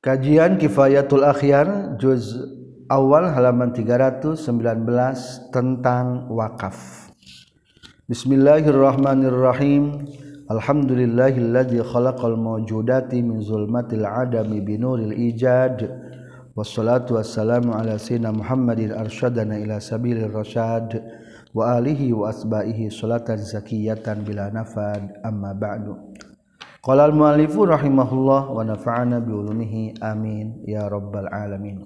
Kajian Kifayatul Akhyar juz awal halaman 319 tentang wakaf. Bismillahirrahmanirrahim. Alhamdulillahilladzi khalaqal mawjudati min zulmatil adami binuril ijad. Wassalatu wassalamu ala sayyidina Muhammadin arsyadana ila sabilir rasyad wa alihi wa asbahihi salatan zakiyatan bila nafad amma ba'du. Qala al-mu'allifu rahimahullah wa nafa'ana bi ulumihi amin ya rabbal alamin.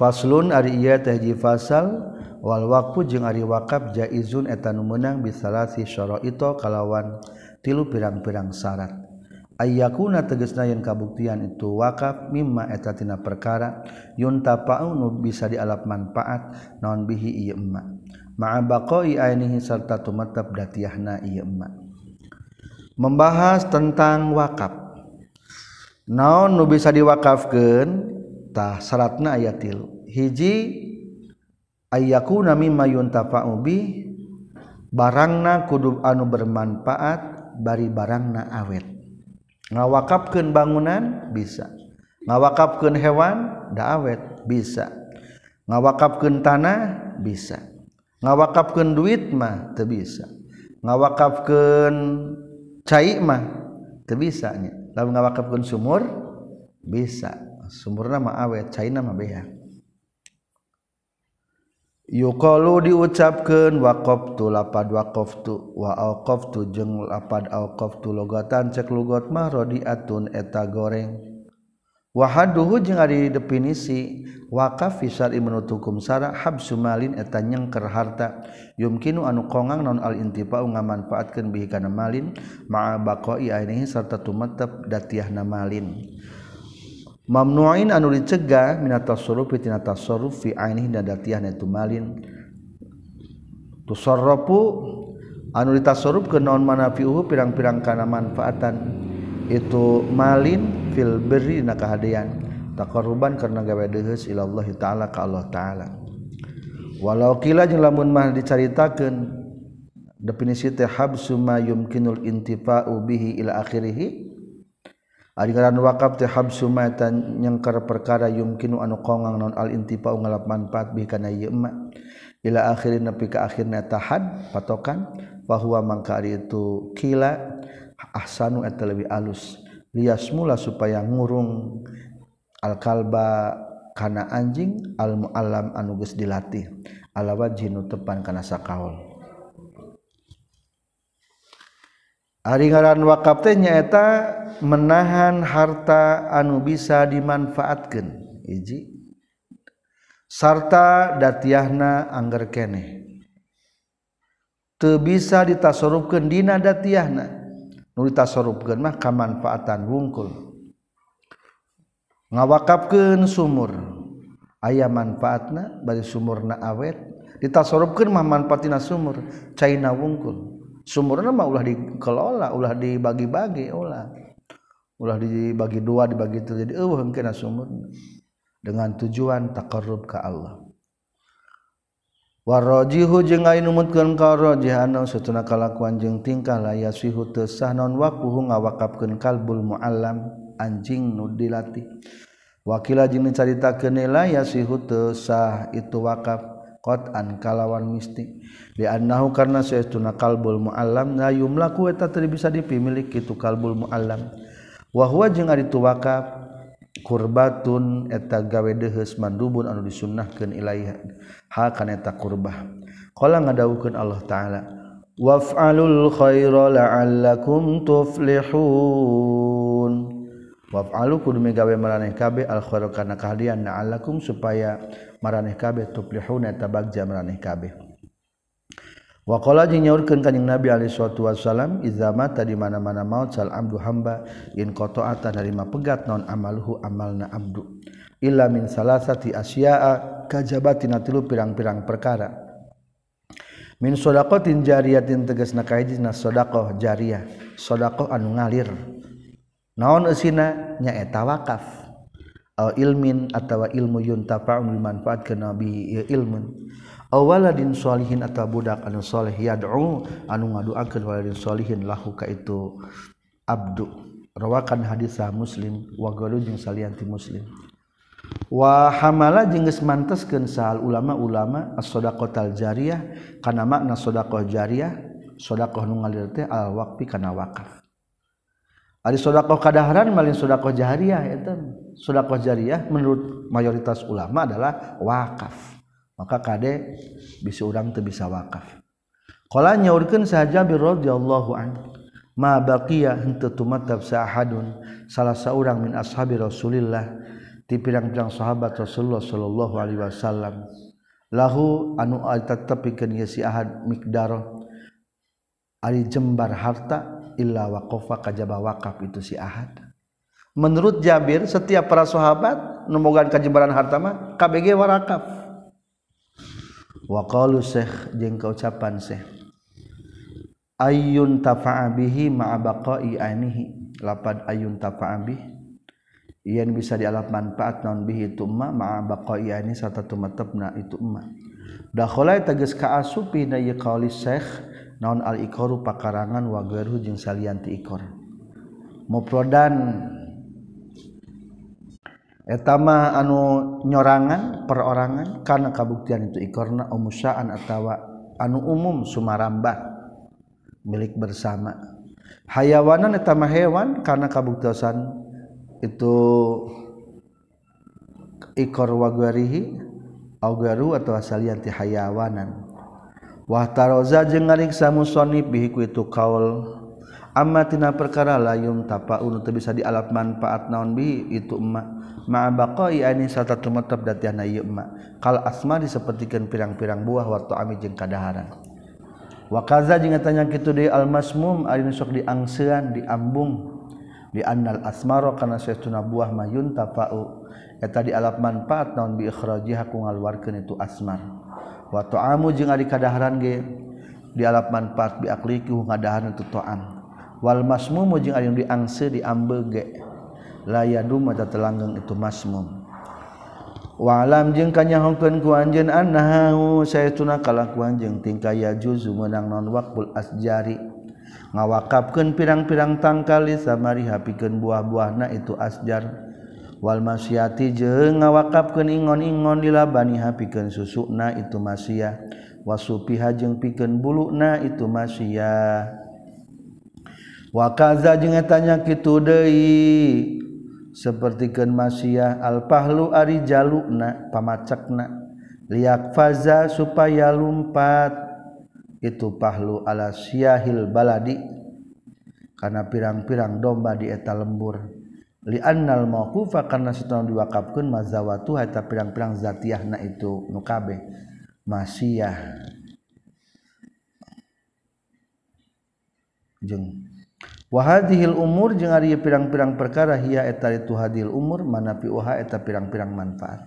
Faslun ari ieu teh fasal wal waqfu jeung ari wakaf jaizun eta nu meunang bisalasi syara'ito kalawan tilu pirang-pirang syarat. Ayyakuna tegasna yen kabuktian itu wakaf mimma eta tina perkara yuntafa'u nu bisa dialap manfaat naon bihi ieu emma. Ma'a baqa'i ainihi sarta tumatab datiahna ieu emma. membahas tentang wakaf. Naon nu bisa diwakafkantah syaratna aya tilu hiji ayyakuna mimma yuntafa'u bi barangna kudu anu bermanfaat bari barangna awet. Ngawakafkeun bangunan bisa. Ngawakafkeun hewan da awet bisa. Ngawakafkeun tanah bisa. Ngawakafkeun duit mah teu bisa. Ngawakafkeun cai mah teu bisa nya. Lamun ngawakafkeun sumur bisa. Sumurna mah awet caina mah beak yuqalu diucapkeun waqaftu lapad waqaftu wa auqaftu jeung lapad alqaftu logatan cek lugat mah rodiatun eta goreng. wahaduhu jeung ari definisi wakaf fi syar'i menurut hukum syara habsu malin eta nyengker harta. Yumkinu anu kongang non al intifa'u ngamanfaatkeun bihi kana malin ma'a baqa'i ainihi sarta tumetep datiahna malin. Mamnu'in anu dicegah minat tasarruf tina tasarruf fi ainihi datiahna tu malin. Tusarrafu anu ditasarruf ke non manafi'uhu pirang-pirang kana manfaatan. Itu malin fil beri na kehadian takqaruban karena gawe dehes ilallah ta'ala ka Allah ta'ala. Walau kila jeung lamun mah dicaritakeun definisi teh habsu ma yumkinul intifa'u bihi ila akhirih. Ari ngaran wakaf teh habsu ma nyengker perkara yumkinu anu kongang non al intifa'u ngalap manfaat bihi kana ieu ma ila akhirin nepi ka akhirna tahad patokan bahwa mangka itu kila ahsanu eta leuwih alus. lias mula supaya ngurung alkalba kana anjing almualam anuges dilatih alawat jinu tepan kana sakaol Ari ngaran wakaf teh nyaeta menahan harta anu bisa dimanfaatkeun. Hiji sarta datiahna angger keneh. Teu bisa ditasarufkeun dina datiahna. tasarruf mah kamanfaatan wungkul. Ngawakapkeun sumur. Aya manfaatna bari sumurna awet. Ditasarrufkeun mah manfaatina sumur. Caina wungkul. Sumurna mah ulah dikelola ulah dibagi-bagi ulah ulah dibagi dua dibagi itu jadi eueuh engkeuna sumurna. Dengan tujuan takarrub ka Allah. warojihu jeung lain numutkeun karojih anu satuna kalakuan jeung tingkah la yasihu teu sah naon waqfuhu ngawakafkeun kalbul muallam anjing nu dilatih. Wakila jeung dicaritakeun la yasihu teu sah itu wakaf qatan kalawan mistik li annahu karna saestuna kalbul muallam la yumlaku eta teu bisa dipimilik kitu kalbul muallam. Wa huwa jeung ari tu wakaf kurbatun eta gawe dehes mandubun anu disunnahkeun ilaiha ha kaneta kurbah. Qala ngadawukeun Allah ta'ala waf'alul khaira la'allakum tuflihun. Waf'alu kudu megawe maraneh kabeh al khaira kana kahadian la'allakum supaya maraneh kabeh tuflihun eta bagja maraneh kabeh. Wakola jeung nyaurkeun kanjing Nabi alaihi salatu wasallam idza mata di mana-mana maut sal abdu hamba in qata'ata narima pegat non amaluhu amalna abdu illa min salasati asya'a kajabatina tilu pirang-pirang perkara. Min shadaqatin jariyatin tegasna ka hiji jariyah shadaqah anu ngalir. Naon eusina? Nyaeta wakaf. Au ilmin atawa ilmu yuntafa'u manfaat nabi ilmun. awaladin sholihin atau budak anu soleh yad'u anu ngaduakeun waladin sholihin lahu ka itu abdu rawakan hadisah muslim wa galu jeung salianti muslim wa hamala jeung geus manteskeun sahal ulama-ulama as-shadaqatal jariyah kana makna shadaqah jariyah shadaqah nu ngalir teh al waqfi kana wakaf Ari sedekah kadaharan malin sedekah jariyah eta. Sedekah jariyah menurut mayoritas ulama adalah wakaf. maka kadek bisa orang tuh bisa wakaf. Kalau nyaurkan saja Jabir radhiyallahu an ma baqiya henteu tumatab sahadun salah seorang min ashabi Rasulillah di pirang-pirang sahabat Rasulullah sallallahu alaihi wasallam. Lahu anu tetepikeun ye ahad miqdar ari jembar harta illa waqafa kajaba wakaf itu si ahad. Menurut Jabir setiap para sahabat nemogan kajembaran harta mah KBG warakaf. waqalu Syekh jeung kaucapan Syekh ayyun tafa'a bihi ma'a baqa'i anihi. Lapad ayyun tafa'a bihi yen bisa dialap manfaat non bihi itu ma ma'a baqa'i ani sarta tumetepna itu ma. Dakhala tegas ka asupi na yaqali syekh naon al ikoru pakarangan wa gairu jeung salian ti ikor muprodan etama anu nyorangan perorangan karena kabuktian itu ikorna umusaan atau anu umum Sumaramba milik bersama. Hayawanan etama hewan karena kabuktiasan itu ikor wagwarihi augaru atau asalianti hayawanan. Wahtaroza jeung ngariksa musonib bihiku itu kaul amma tina perkara layum tapaun teu bisa dialap manfaat naon bi itu emak. ma'abaqai ani sarta tumetep datiana ieu kal asma sapertikeun pirang-pirang buah waktu ami jeung kadaharan. Wa kaza jeung tanya kitu deui al masmum ari sok diangsean diambung di annal asmaro kana saestuna buah mayun tafa'u eta di alap manfaat naon bi ikhrajiha ku ngaluarkeun itu asmar. Wa ta'amu jeung ari kadaharan ge di alap manfaat bi aqliku ngadaharan itu ta'am. Wal masmumu jeung ari diangse diambe ge. layadu mata telanggeng itu masmum. Walam jeung kanyahongkeun ku anjeun annahu saytuna kalakuan jeung tingkah ya juzu meunang non waqful asjari. Ngawakafkeun pirang-pirang tangkal li samariha pikeun buah-buahna itu asjar. Wal masyati jeung ngawakafkeun ingon-ingon lilabani pikeun susuna itu masiyah wasupiha jeung pikeun buluna itu masiyah wakaza jeung tanya kitu deui. sepertiken Masya Alpahlu Ari Jalukna pamacakna. Liak Faza supaya lumpat. Itu Pahlu ala Syahil baladi. Karena pirang-pirang domba di eta lembur. Liannal mauqufa karena setengah diwakafkan mazawatu eta pirang-pirang zatiahna itu nukabe Masiyah jeng wahadihil umur jeung ari pirang-pirang perkara hiya eta itu hadil umur manafi uha eta pirang-pirang manfaat.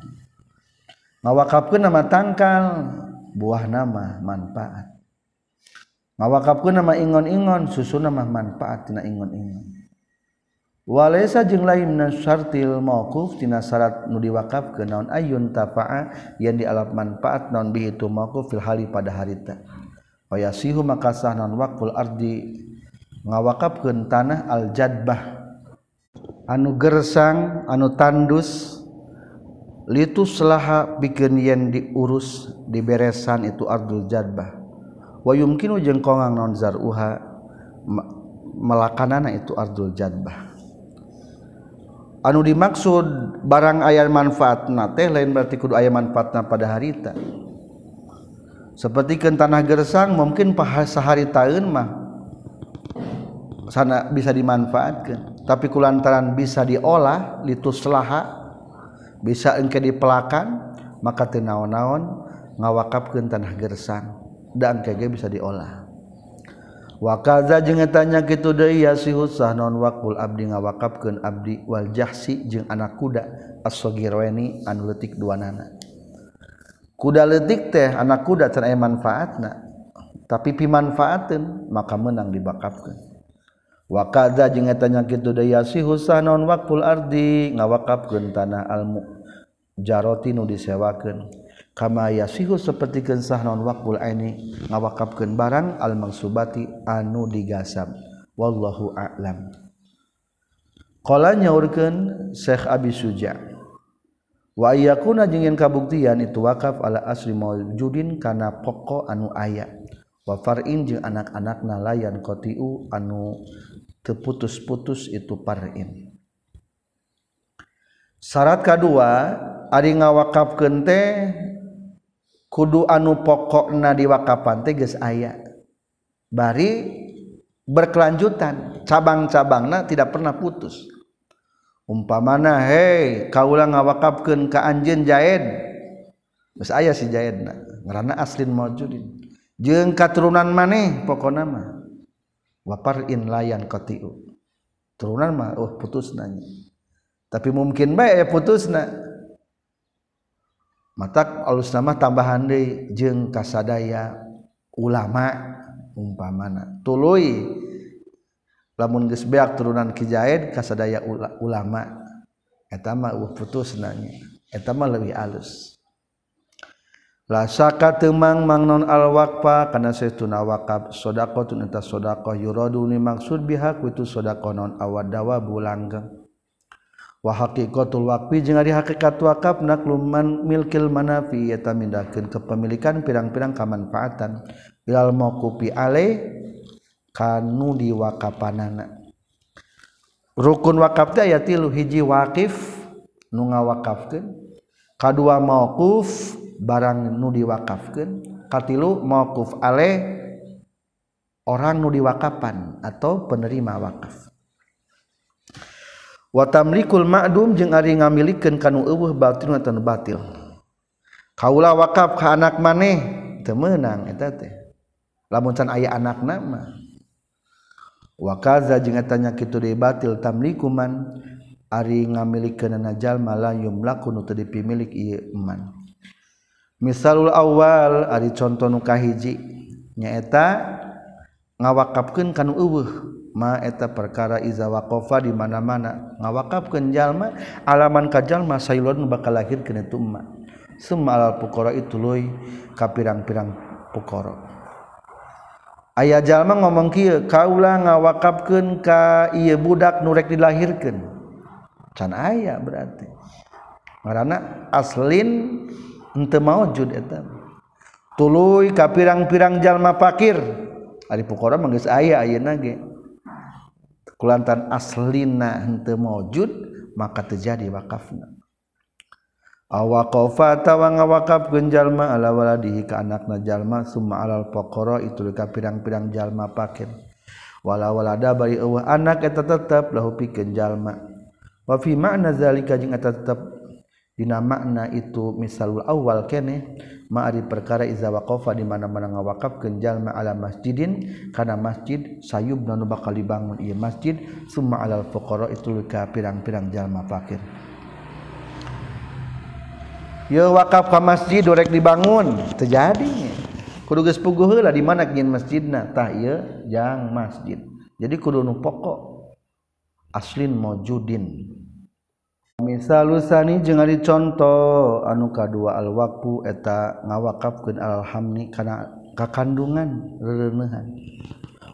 Ngawakapkeun nama tangkal buah nama manfaat. Ngawakapkeun nama ingon-ingon susu nama manfaat tina ingon-ingon. Walaysa jeung lain min syartil mauquf tina syarat nu diwakafkeun naon ayun tafa'a yang dialap manfaat naon bihi tu mauquf fil hali pada harita. Wa yasihu maka sah naon waqful ardi ngawakapkeun tanah al-jadbah. Anu gersang anu tandus litus laha bikin yen diurus diberesan itu ardul jadbah. Wayumkinu jeung kongang non zaruha melakanana itu ardul jadbah. Anu dimaksud barang ayat manfaatna teh lain berarti kudu aya manfaatna pada harita. Seperti ke tanah gersang mungkin paha sehari tahun mah. Sana bisa dimanfaatkan. Tapi kulantaran bisa diolah litus laha bisa engke dipelakan maka tenaon-naon ngawakapkeun tanah gersang dan kege bisa diolah. Wakaza jengetanya gitu deui yasihu sah non waqful abdi ngawakafkeun abdi wal jahsi jeung anak kuda as-sagirani anu leutik duanana. Kuda leutik teh anak kuda can aya manfaatna. Tapi pimanfaateun maka menang dibakafkeun wakaza jeung eta nyakit daya si husanon waqful ardi ngawakafkeun tanah almu jaroti nu disewakeun. Kama yasihu sapertikeun sahnaon wakful aini ngawakafkeun barang al mangsubati anu digasab. Wallahu a'lam. Qala nyaurkeun Syekh Abi Suja' wa yakuna jeung kabuktian itu wakaf ala asli maujudin kana pokok anu aya wa far'in jeung anak-anakna layan qatiu anu teputus-putus itu parin syarat kedua ari ngawakaf kente kudu anu pokokna diwakapan teh geus aya. Bari berkelanjutan cabang-cabangna tidak pernah putus. Umpamana hei kaula ngawakafkeun ka anjeun jaed. Geus aya si jaedna ngaranna aslin maujudin jeung katurunan maneh pokona mah. waparin layan kotiu turunan mah oh putus nanya tapi mungkin baik ya eh, putus na. Mata alus nama tambahan deh jeng kasadaya ulama umpamana tului lamun geus beak turunan kijaid kasadaya ulama. Eta mah uh putus nanya eta mah leuwih alus. la saka temang mangnon alwakfa kana saytuna waqab sodaqatun eta sodaqah yuradu ni maksud biha kutu sodaqah non awadawa bulanggeng wa haqiqatul waqfi jeung ari hakikat wakaf nakluman milkil manafi eta mindakeun kepemilikan pirang-pirang kamanfaatan. Ilal mauqufi ale kanu diwakapanana rukun wakaf teh aya tilu hiji waqif nu ngawakafkeun kadua mauquf barang nu diwakafkan katilu mauquf ale orang nu diwakapan atau penerima wakaf. Wa tamlikul ma'dum jeung ari ngamilikeun kanu eueuh batil atau batil. Kaula wakaf ka anak maneh teu meunang eta teh. Lamun can aya anakna mah. Wa kaza jeung tanya kitu deui batil tamlikuman ari ngamilikeunana jalma la yumlaku nu teu dipimilik ieu iman misalul awal ari contoh nu kahiji. Nyaeta ngawakapkeun kanu eueuh. Ma eta perkara iza waqafa di mana-mana. Ngawakapkeun jalma alaman ka jalma sailun bakal lahir kana itu emak summa al fuqara itu loy ka pirang-pirang fuqara aya jalma ngomong kieu kaulah ngawakapkan ka ieu budak nurek dilahirkan. Can aya berarti. Karena aslin ente maujud eta. Tuluy ka pirang-pirang jalma fakir ari pukora mah geus aya ayeuna ge kulantan aslina henteu maujud maka terjadi wakafna. Awaqafa tawa ngawakafkeun jalma ala waladihi ka anakna jalma summa alal faqara itu ka pirang-pirang jalma fakir wala walada bari eueuh anak eta tetep lahu pikeun jalma. Wa fi ma'na zalika jeung eta tetep Dina makna itu misalul awal kene ma'ari perkara iza waqafa di mana-mana ngawakaf kenjalma ala masjidin kana masjid sayub nanu bakal dibangun ieu masjid summa alal fuqara itu ka pirang-pirang jalma fakir. Ye wakaf ka masjid dorek dibangun terjadi. Kudu geus puguh heula di mana nyeun masjidna tah ieu jang masjid. Jadi kudu nu pokok aslin maujudin misal usani jeung ari contoh anu kadua alwakfu eta ngawakafkeun alhamni kana kakandungan reuneuhan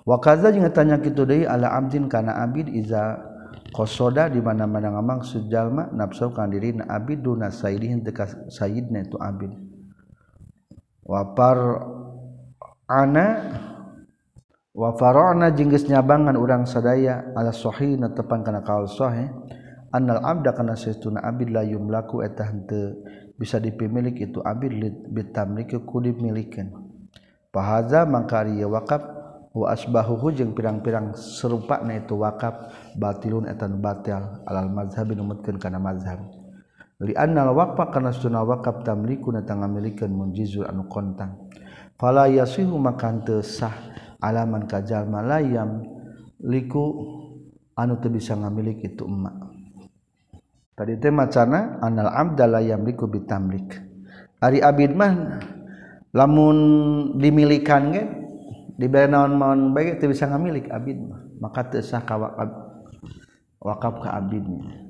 wakaza jeung tanya kitu deui ala abdin kana abid iza qosoda di mana-mana ngamaksud jalma nafsu diri na abid duna sayyidihin teu sayyidna itu abid. Wapar ana wa farana jeung geus nyabangan urang sadaya ala sahih tepang kana kaul sahih annal abda kana saytuna abid la yumlaku eta henteu. Bisa dipimilik itu abid bitamliki ku dimilikeun fahaza mangka ari wakaf wa asbahuhu jeung pirang-pirang serupana itu wakaf batilun eta batal alal mazhab numutkeun kana mazhab. Li annal waqfa kana sunna wakaf tamliku na tangamilikeun munjizul anu kontang. Fala yasihu maka henteu sah alaman kajalma layam liku anu teu bisa ngamilik itu emak tadi teh macana anal abda la yamliku bitamlik. Ari abid mah lamun dimilikan ge diberi naon-naon baik itu bisa ngamilik abid maka tesah kawak wakaf ke abidnya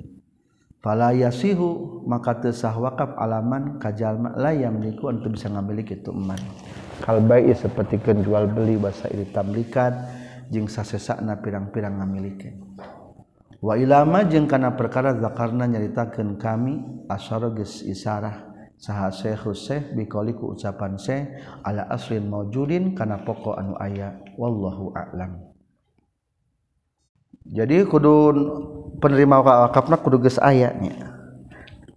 fala yasihu maka tesah wakaf alaman kajalma la yang niku untuk bisa ngamilik itu eman. Kal baik seperti jual beli bahasa ini tamlikan jeung sasesakna pirang-pirang ngamilikeun wailama jeung kana perkara zakarna nyaritakeun kami asyara geus isarah. Saha Syekh Syekh biqauli ku ucapan Syekh ala aslin maujudin kana pokok anu aya wallahu a'lam. Jadi kudu penerima wakafna kudu geus aya nya.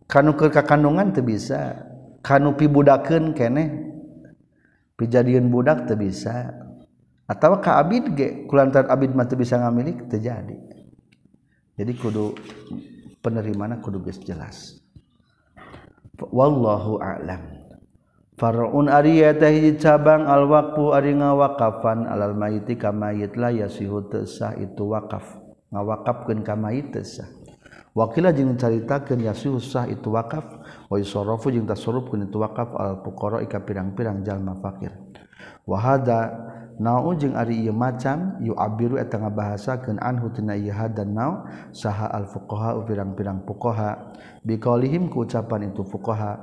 Kanu keur ka kandungan teu bisa kanu pibudakeun keneh pijadian budak teu bisa atawa ka abid ge kulantaran abid mah teu bisa ngamilik teu jadi. jadi kudu penerimaan kudu geus jelas. Wallahu a'lam. Farun ari teh hiji cabang al waqfu ari ngawakafan alal mayiti ka mayit la yasihu tesah itu wakaf ngawakafkeun ka mayit tesah. Wakila jeung caritakeun yasihu sah itu wakaf wa yusarrafu jeung tasarrufkeun itu wakaf al fuqara ika pirang-pirang jalma fakir wa hada nau jeung ari ieu macam yu abiru eta ngabahasakeun anhu tina ieu hadan nau saha al fuqaha pirang-pirang fuqaha. Biqalihim ku ucapan itu fuqaha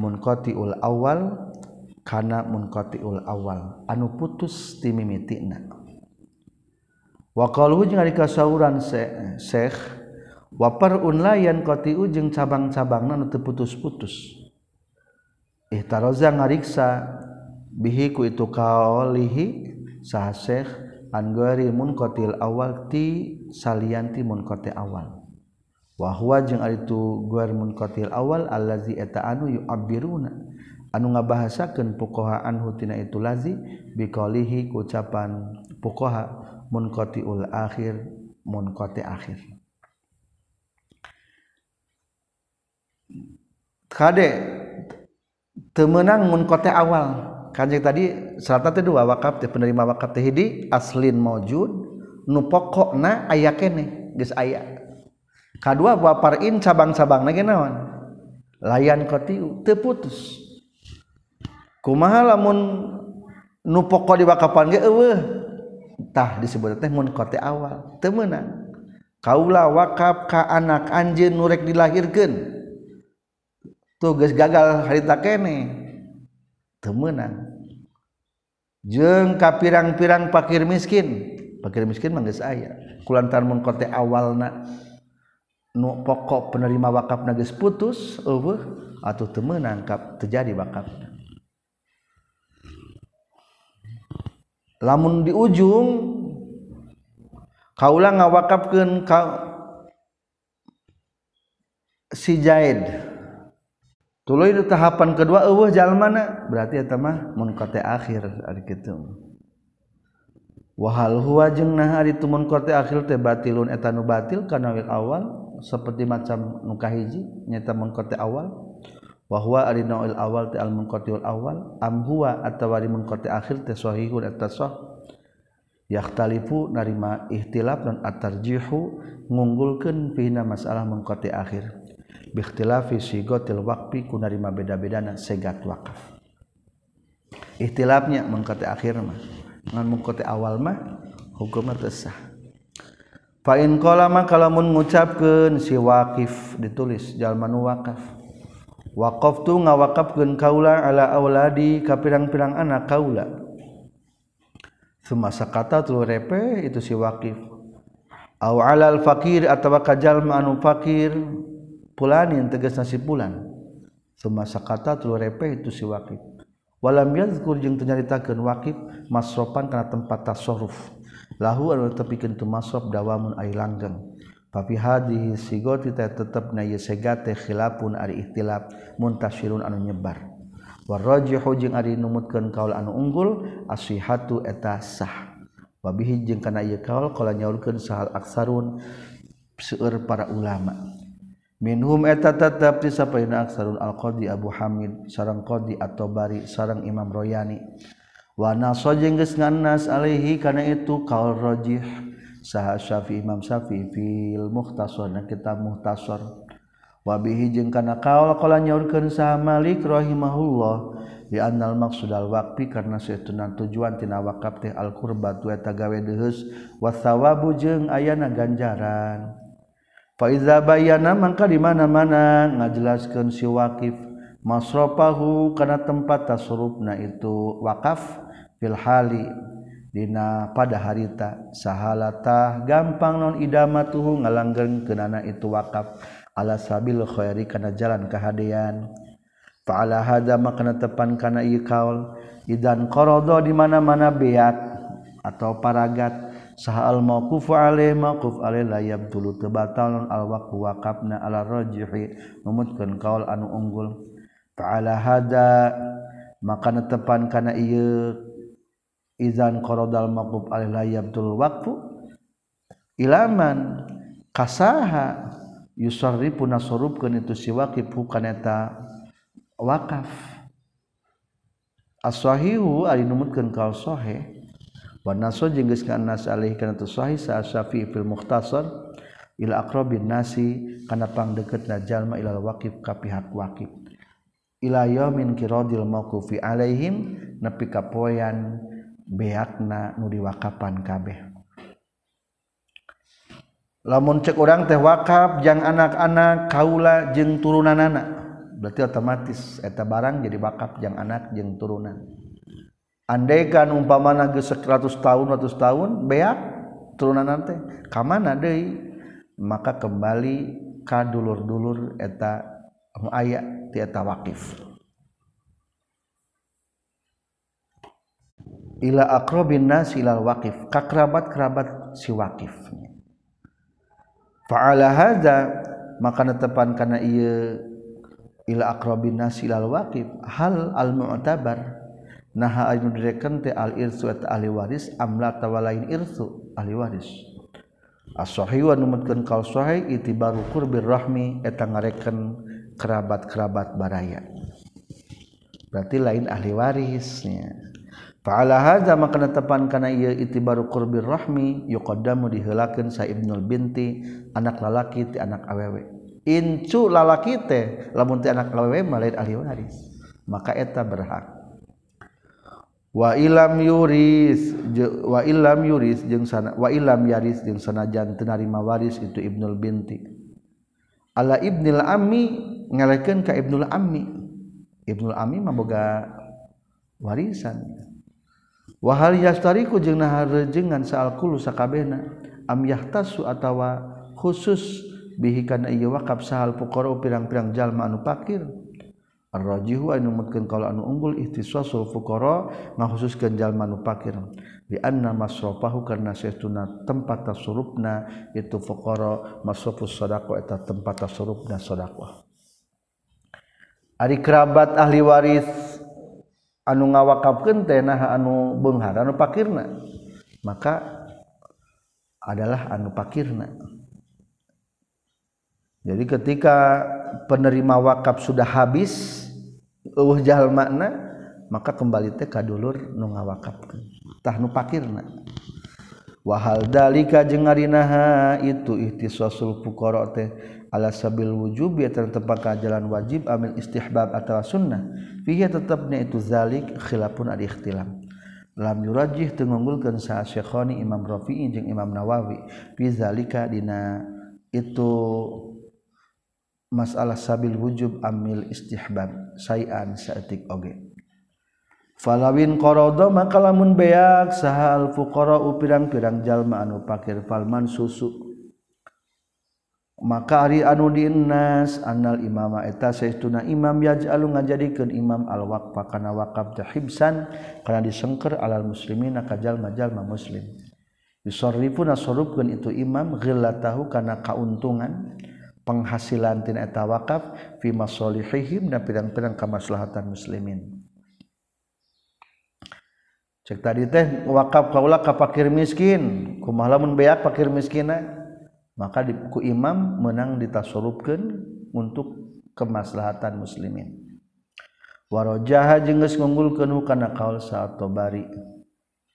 munqatiul awal kana munqatiul awal. Anu putus ti mimitina wa qaluhu jeung ari kasauran Syekh wa parun layan qati'u jeung cabang-cabangna nu teu putus-putus. Ihtaroza ngariksa bihi ku itu kaulihi saheh angarimun munkotil awal ti salianti munkote awal. Wahwa jeung itu guarmun kotil awal allazi eta anu yu abiruna anu ngabahasakeun pukoha anhu tina itu lazi biqalihi ucapan pukoha munqatiul akhir munqati akhir. Kade temenang munqati awal. kanjeng tadi syaratnya teh dua wakaf teh penerima wakaf teh hidi aslin maujud nu pokokna aya keneh geus aya. Kadua waparin cabang-cabangna ge naon? Layan qati'u teu putus. Kumaha lamun nu pokok di wakapan ge eueuh. Tah disebut teh mun qati awal teu meunang. Kaula wakaf ka anak anjeun nu rek dilahirkeun. Tuh geus gagal harita keneh temenang jeng ka pirang-pirang pakir miskin. Pakir miskin manggis ayah kulantar mengkote awalna. Nu pokok penerima wakaf nagis putus eueuh atau temenang kap terjadi wakaf lamun di ujung kaulah ngawakafkeun ka si Zaid. tuluy di tahapan kedua eueuh jalmana berarti eta mah mun kote akhir ari kitu. Wahal huwa jeung nah ari tu mun akhir teh batilun. Eta nu batil kana wil awal seperti macam nu kahiji nyata mun kote awal. Wa huwa ari naul awal teh al munqatiul awal. Am huwa atawa ari munqati akhir teh sahihun eta sah. Yahtalifu narima ihtilaf dan at-tarjihu ngunggulkeun fina masalah munqati akhir. bikhtilafi sigotil waqfi kunarima beda-bedana segat wakaf ikhtilafnya mengkata akhir mah ngan mengkata awal mah hukumnya tersah. Fa in qala mah kalamun ngucapkeun si waqif ditulis jalma nu wakaf waqaftu ngawaqafkeun kaula ala auladi ka pirang-pirang anak kaula. Semasa kata tu repe itu si waqif. Au alal fakir atawa ka jalma anu fakir pulanin tegas nasi pulan semasa kata tulu repeh itu si wakif walam yazkur jeung teu nyaritakeun wakif masropan kana tempat tasarruf. Lahu anu tepikeun tu masraf dawamun ari langgeng. Tapi hadhihi sigoti teh tetep na ieu segate khilafun ari ikhtilaf muntasirun anu nyebar. Warrajihu jeung ari numutkeun kaul anu unggul asihatu eta sah. Wabihi jeung kana ieu kaul kala nyaurkeun sahal aksarun seueur para ulama. minhum eta tetap disapaina aksarul alqadi Abu Hamid sarang qadi at-Tabari sarang Imam Royani. Wa naso jeung geus ngannas alaihi kana itu qaul rajih saha Syafi'i Imam Syafi'i fil mukhtasar na kitab mukhtasar. Wa bihi jeung kana qaul qala nyaurkeun saha Malik rahimahullah di annal maqsud al waqfi karena saeutuna tujuan tina wakaf teh al qurbatu eta gawe deheus wa thawabu jeung ayana ganjaran. Faizabayana mangka di mana-mana ngajelaskeun si Waqif. Masrafahu kana tempat tasrufna itu wakaf fil hali. Dina pada harita sahalatah gampang non idamatuhu ngalanggeng kenana itu wakaf ala sabil khairi kana jalan kahadean. Fa'ala hadza makna tepan kana ieu kaul. Idan qarada di mana-mana beak atau paragat. saha al mauquf alaih mauquf alaih la yabtulu tebatalun al waqfu waqafna ala rajihi numutkeun kaul anu unggul. Ta'ala hada maka netepan kana ieu izan qaradal mauquf alaih la yabtul waqfu ilaman kasaha yusarrifu nasarubkeun itu si waqif kana eta wakaf as-sahihu ari numutkeun kaul sahih Wanaso jengges ka nas alih kana tu sahih sa Syafi'i fil Mukhtasar ila aqrabin nasi kana pangdeukeutna jalma ila waqif ka pihak waqif. Ila yaumin qiradil mauqufi alaihim nepi ka poean beakna nu diwakapan kabeh. Lamun cek orang teh wakaf jang anak-anak kaula jeung turunanana. Berarti otomatis eta barang jadi wakaf jang anak jeung turunan. Andaikan umpamana geus 100 tahun 100 tahun beak turunan nanti kamana deui? Maka kembali ka dulur-dulur eta aya ti eta wakif. Ila aqrabin nas ila waqif ka kerabat-kerabat si waqif fa'ala hadza maka netepan kana ieu ila aqrabin nas ila waqif hal al mu'tabar naha anu direken teh al irsu eta ahli waris amla tawalain irsu ahli waris as-sahih wa numutkeun kal sahih itibaru qurbir rahmi eta ngareken kerabat-kerabat baraya berarti lain ahli warisnya Fa'ala hadza maka tepan kana ieu itibaru qurbir rahmi yuqaddamu diheulakeun sa Ibnul binti anak lalaki ti anak awewe. Incu lalaki teh lamun ti anak awewe mah ahli waris. Maka eta berhak. wa ilam yuris wa ilam yuris jeung sana wa ilam yaris jeung sanajan teu narima waris itu Ibnul binti. Ala Ibnil ammi ngalekeun ka Ibnul ammi. Ibnul ammi mah boga warisan. Wa hal yastariku jeung naharejengan saalkulu sakabehna am yahtasu atawa khusus bihi kana ieu wakaf sahal fuqara pirang-pirang jalma anu fakir arrajihu anu mutkeun kalau anu unggul ihtisasul fuqara ngakhususkeun jalma anu fakir di anna masrafahu karna saestuna tempat tasurupna itu fuqara masrafus sadaqah eta tempat tasurupna sadaqah. Ari kerabat ahli waris anu ngawakafkeun teh nah anu beunghar anu pakirna maka adalah anu pakirna. Jadi ketika penerima wakaf sudah habis uh, jahal makna maka kembali teh ka dulur nu ngawakapkeun. Tah nu pakirna. Wahal dalika jeung arinaha itu ihtisasul fuqara teh ala sabil wujub ya tetap ka jalan wajib amil istihbab atau sunnah. Fihi tetapnya itu zalik khilafun ada ikhtilaf. Lam yurajih teu ngunggulkeun sa Syekhani Imam Rafi'i jeung Imam Nawawi. Fi zalika dina. Itu masalah sabil wujub amil istihbab sayan saetik oge. Falawin qorodo maka lamun beak saha al fuqara pirang-pirang jalma anu pakir falman susu. Maka ari anu dinas annal imama eta saestuna imam yaj'alu ngajadikeun imam al waqfa kana waqaf tahibsan kana disengker alal muslimina ka jalma-jalma muslim. Yusarrifuna sorupkeun itu imam ghillatahu kana kauntungan. penghasilan tina eta wakaf fi masalihihim dan pirang-pirang kamaslahatan muslimin. Cek tadi teh wakaf kaula ka fakir miskin. Kumaha lamun beak fakir miskinna maka di, ku imam menang ditasarufkeun untuk kemaslahatan muslimin. Warajaha jeung geus ngunggulkeun kana kaul sa'at tabari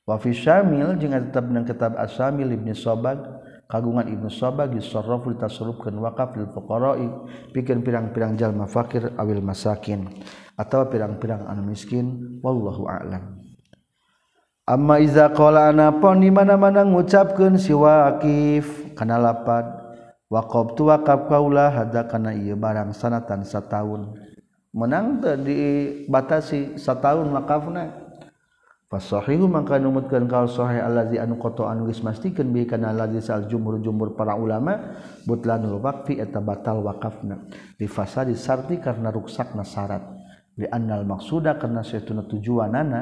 wa fi syamil jeung tetep nang kitab asamil ibnu ibni sobag kagungan Ibnu Saba disarrafu ditasarrufkeun wakaf lil fuqara'i. Pikeun pirang-pirang jalma fakir awil masakin atau pirang-pirang anu miskin wallahu a'lam. Amma iza qala anapon di mana-mana ngucapkeun si waqif kana lapad waqabtu waqaf kaula hada kana ieu barang sanatan sataun. Menang teu dibatasi sataun wakafna. Fasahihu maka numutkan kaul sahih allazi anu qata anu geus bi kana allazi sal jumhur jumhur para ulama butlanul waqfi eta batal wakafna li fasadi sarti karena ruksakna syarat. Li annal maqsuda karena saestuna tujuanana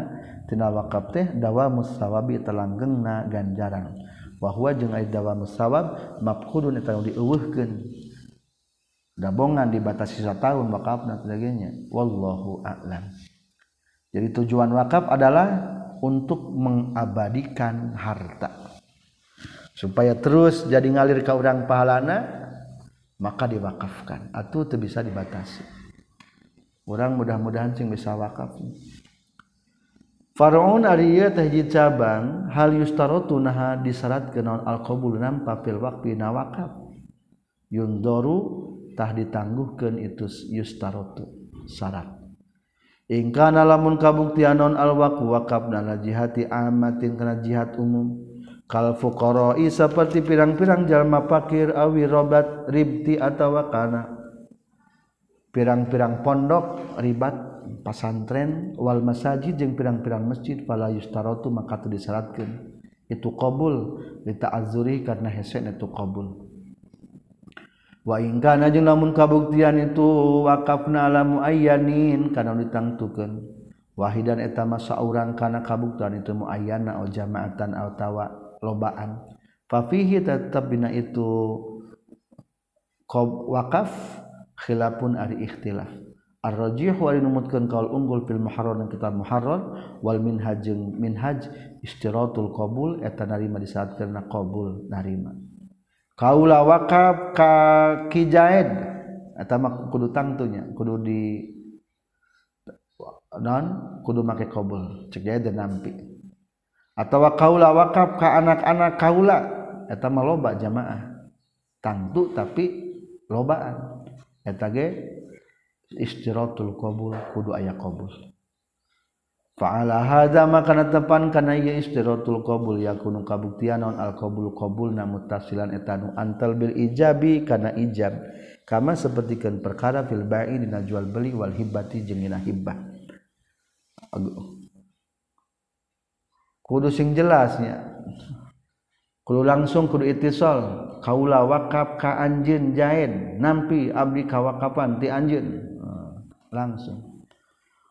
tina wakaf teh dawa musawabi telanggengna ganjaran. Wa huwa jeung dawa musawab mafqudun eta dabongan dibatasi tahun wakafna sebagainya wallahu a'lam. Jadi tujuan wakaf adalah untuk mengabadikan harta. Supaya terus jadi ngalir ke orang pahalana maka diwakafkan. Atau itu bisa dibatasi. Orang mudah-mudahan sing bisa wakaf. Faraun Arya tahji cabang hal yustarotu naha disyarat kenaun al qabul nampa fil waqfi na wakaf. Yundoru tah ditangguhkeun itu yustarotu syarat ingkana lamun kabuktian non alwaku wakaf dan jihati amatin kana jihad umum. Kal fuqara'i seperti pirang-pirang jalma fakir awi robat ribti atawa kana pirang-pirang pondok ribat pasantren wal masajid jeung pirang-pirang masjid fala yustaratu maka tu disyaratkeun itu qabul li ta'azzuri karena hese itu qabul. waingkana jeung lamun kabuktian itu wakafna alamu ayanin karena ditangtukan wahidan eta masa orang karena kabuktian itu mu ayana o jamaatan atawa lobaan. Fafihi tetap bina itu wakaf khilafun ari ikhtilaf. Ar-rajih wal kaul unggul fil muharrar dan kitab muharrar wal minhaj minhaj istiratul qabul eta narima disaat karena qabul narima. kaula wakaf ka kijaid atama kudu tangtunya kudu di non kudu make kobol cek jaid dan nampi. Atau kaula wakaf ka anak-anak kaula. Atama loba jamaah. Tangtu tapi lobaan. Eta ge istirotul kobul kudu ayah kobul Fa'ala hadza maka tepan kana ieu istiratul qabul yakunu kabuktian naon al qabul qabulna muttasilan etanu antal bil ijabi kana ijab. Kama sapertikeun perkara fil bai'i dina jual beli wal hibati jeung dina hibah kudu sing jelasnya. Kudu langsung kudu itisal kaula wakaf ka anjeun jain nampi abdi ka wakapan ti anjeun. Langsung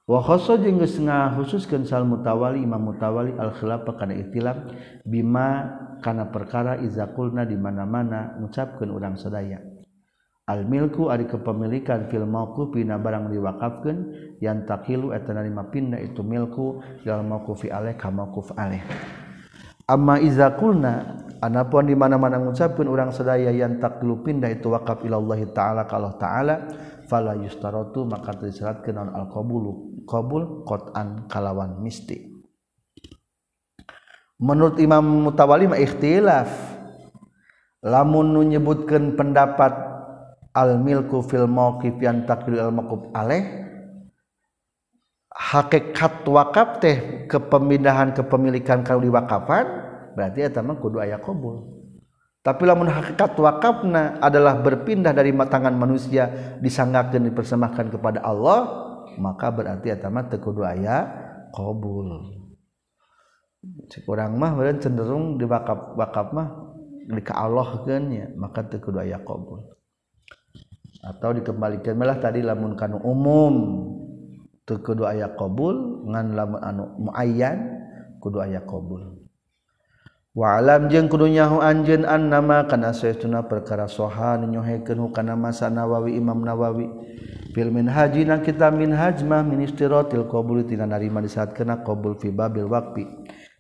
Wahoso jeung geus ngahususkeun sal mutawali imam mutawali al khilafah kana ikhtilaf bima kana perkara iza qulna di mana-mana ngucapkeun urang sadaya. Al milku ari kepemilikan fil mauqufi pina barang diwakafkeun yang takilu eta narima pindah itu milku dalam mauqufi alaih ka mauquf alaih. Amma iza qulna anapun di mana-mana ngucapkeun urang sadaya yang takilu pindah itu wakaf ilallahi taala kalau taala fala yustaratu maka disyaratkeun naon al-qabulu. Qabul qat'an kalawan misti menurut Imam Mutawali mah ikhtilaf. Lamun menyebutkan pendapat al milku fil mauqif yang takdir al maqub alaih hakikat wakaf teh kepemindahan kepemilikan kalau diwakafan berarti eta mah kudu aya qabul tapi lamun hakikat wakafna adalah berpindah dari tangan manusia disanggakan dipersembahkan kepada Allah maka berarti etama teu kudu aya qabul kurang mah beureun cenderung di wakaf wakaf mah di ka Allah ya maka teu kudu aya qabul atau dikembalikan malah tadi lamun kanu umum teu kudu aya qabul ngan lamun anu muayyan kudu aya qabul walam jeung kudunyahu anjeun annama kana saestuna perkara soha nyohekeun hukana masa Nawawi Imam Nawawi. Fil minhaji na kita minhaj mah min istiratil qabul tina narima di saat kena qabul fi babil waqfi.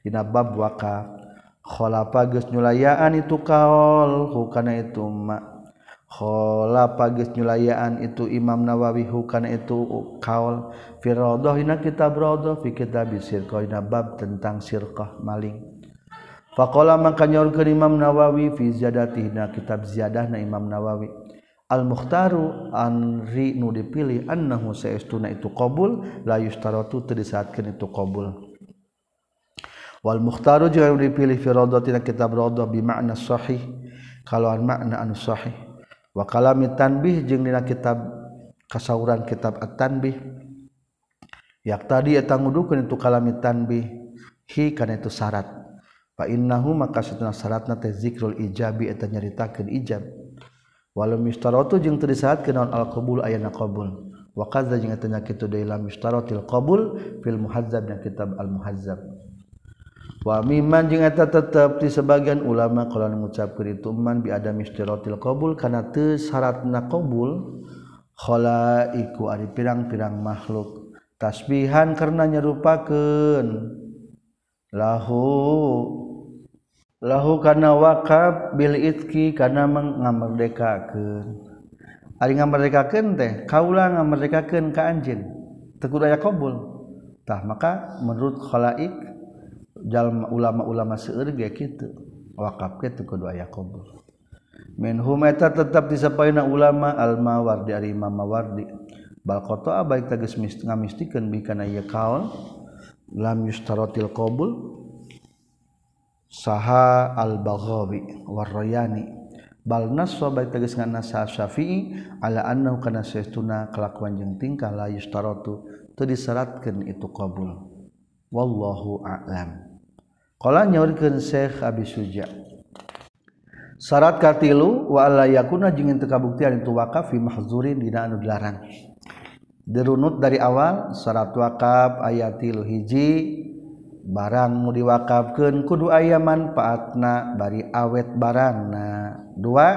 Dina bab waka. Khalafa geus nyulayaan itu kaol hukana itu ma. Khalafa geus nyulayaan itu Imam Nawawi hukana itu kaol. Fi radah dina kitab radah fi kitab sirqah dina bab tentang sirqah maling. Fakola maka nyaur ke Imam Nawawi fizadati na kitab ziyadah na Imam Nawawi. Al-mukhtaru anri nu dipilih annahu saestuna itu qabul la yustaratu teu disaatkeun itu qabul. Wal mukhtaru juga dipilih fi rawdatina kitab rawdah bi makna sahih kalawan makna anu sahih. Wa kalami tanbih jeung dina kitab kasauran kitab at-tanbih. Yak tadi eta ngudukeun itu kalami tanbih hi karena itu syarat innahu maka satuna syaratna teh zikrul ijabi eta nyaritakeun ijab. Walau mistaratu jeung teu disyaratkeun naon al qabul ayana qabul. Wa qadza jeung eta nya kitu deui lam mistaratil qabul fil muhazzab dan kitab al muhazzab. Wa mimman jeung eta tetep di sebagian ulama kalau ngucapkeun itu man bi ada mistaratil qabul kana teu syaratna qabul khalaiku ari pirang-pirang makhluk. Tasbihan karena nyerupakeun lahu. Lahu kana wakaf bil itki kana mengamerdekakeun ari ngamerdekakeun teh kaula ngamerdekakeun ka anjeun. Teu kudu aya qabul tah maka menurut khalaik jalma ulama-ulama seueur ge kitu wakaf ge teu kudu aya qabul min humeta tetap disapaina ulama al mawardi ari imam mawardi bal qata baik tegas ngamistikeun bikana ieu kaul lam yustarotil qabul saha al-baghawi warrayani. Bal nasaba tegas ngan nasa syafi'i ala annahu kana saytuna kelakuan jeung tingkah la yustarotu teu disyaratkeun itu qabul. Wallahu a'lam. Qala nyaurkeun Syekh Abi Suja syarat katilu wa la yakuna jeung teu kabuktian itu wakaf fi mahzurin dina anu dilarang. dirunut dari awal syarat wakaf ayatil hiji barang mau diwakafkan kudu aya manfaatna bari awet barangna. Dua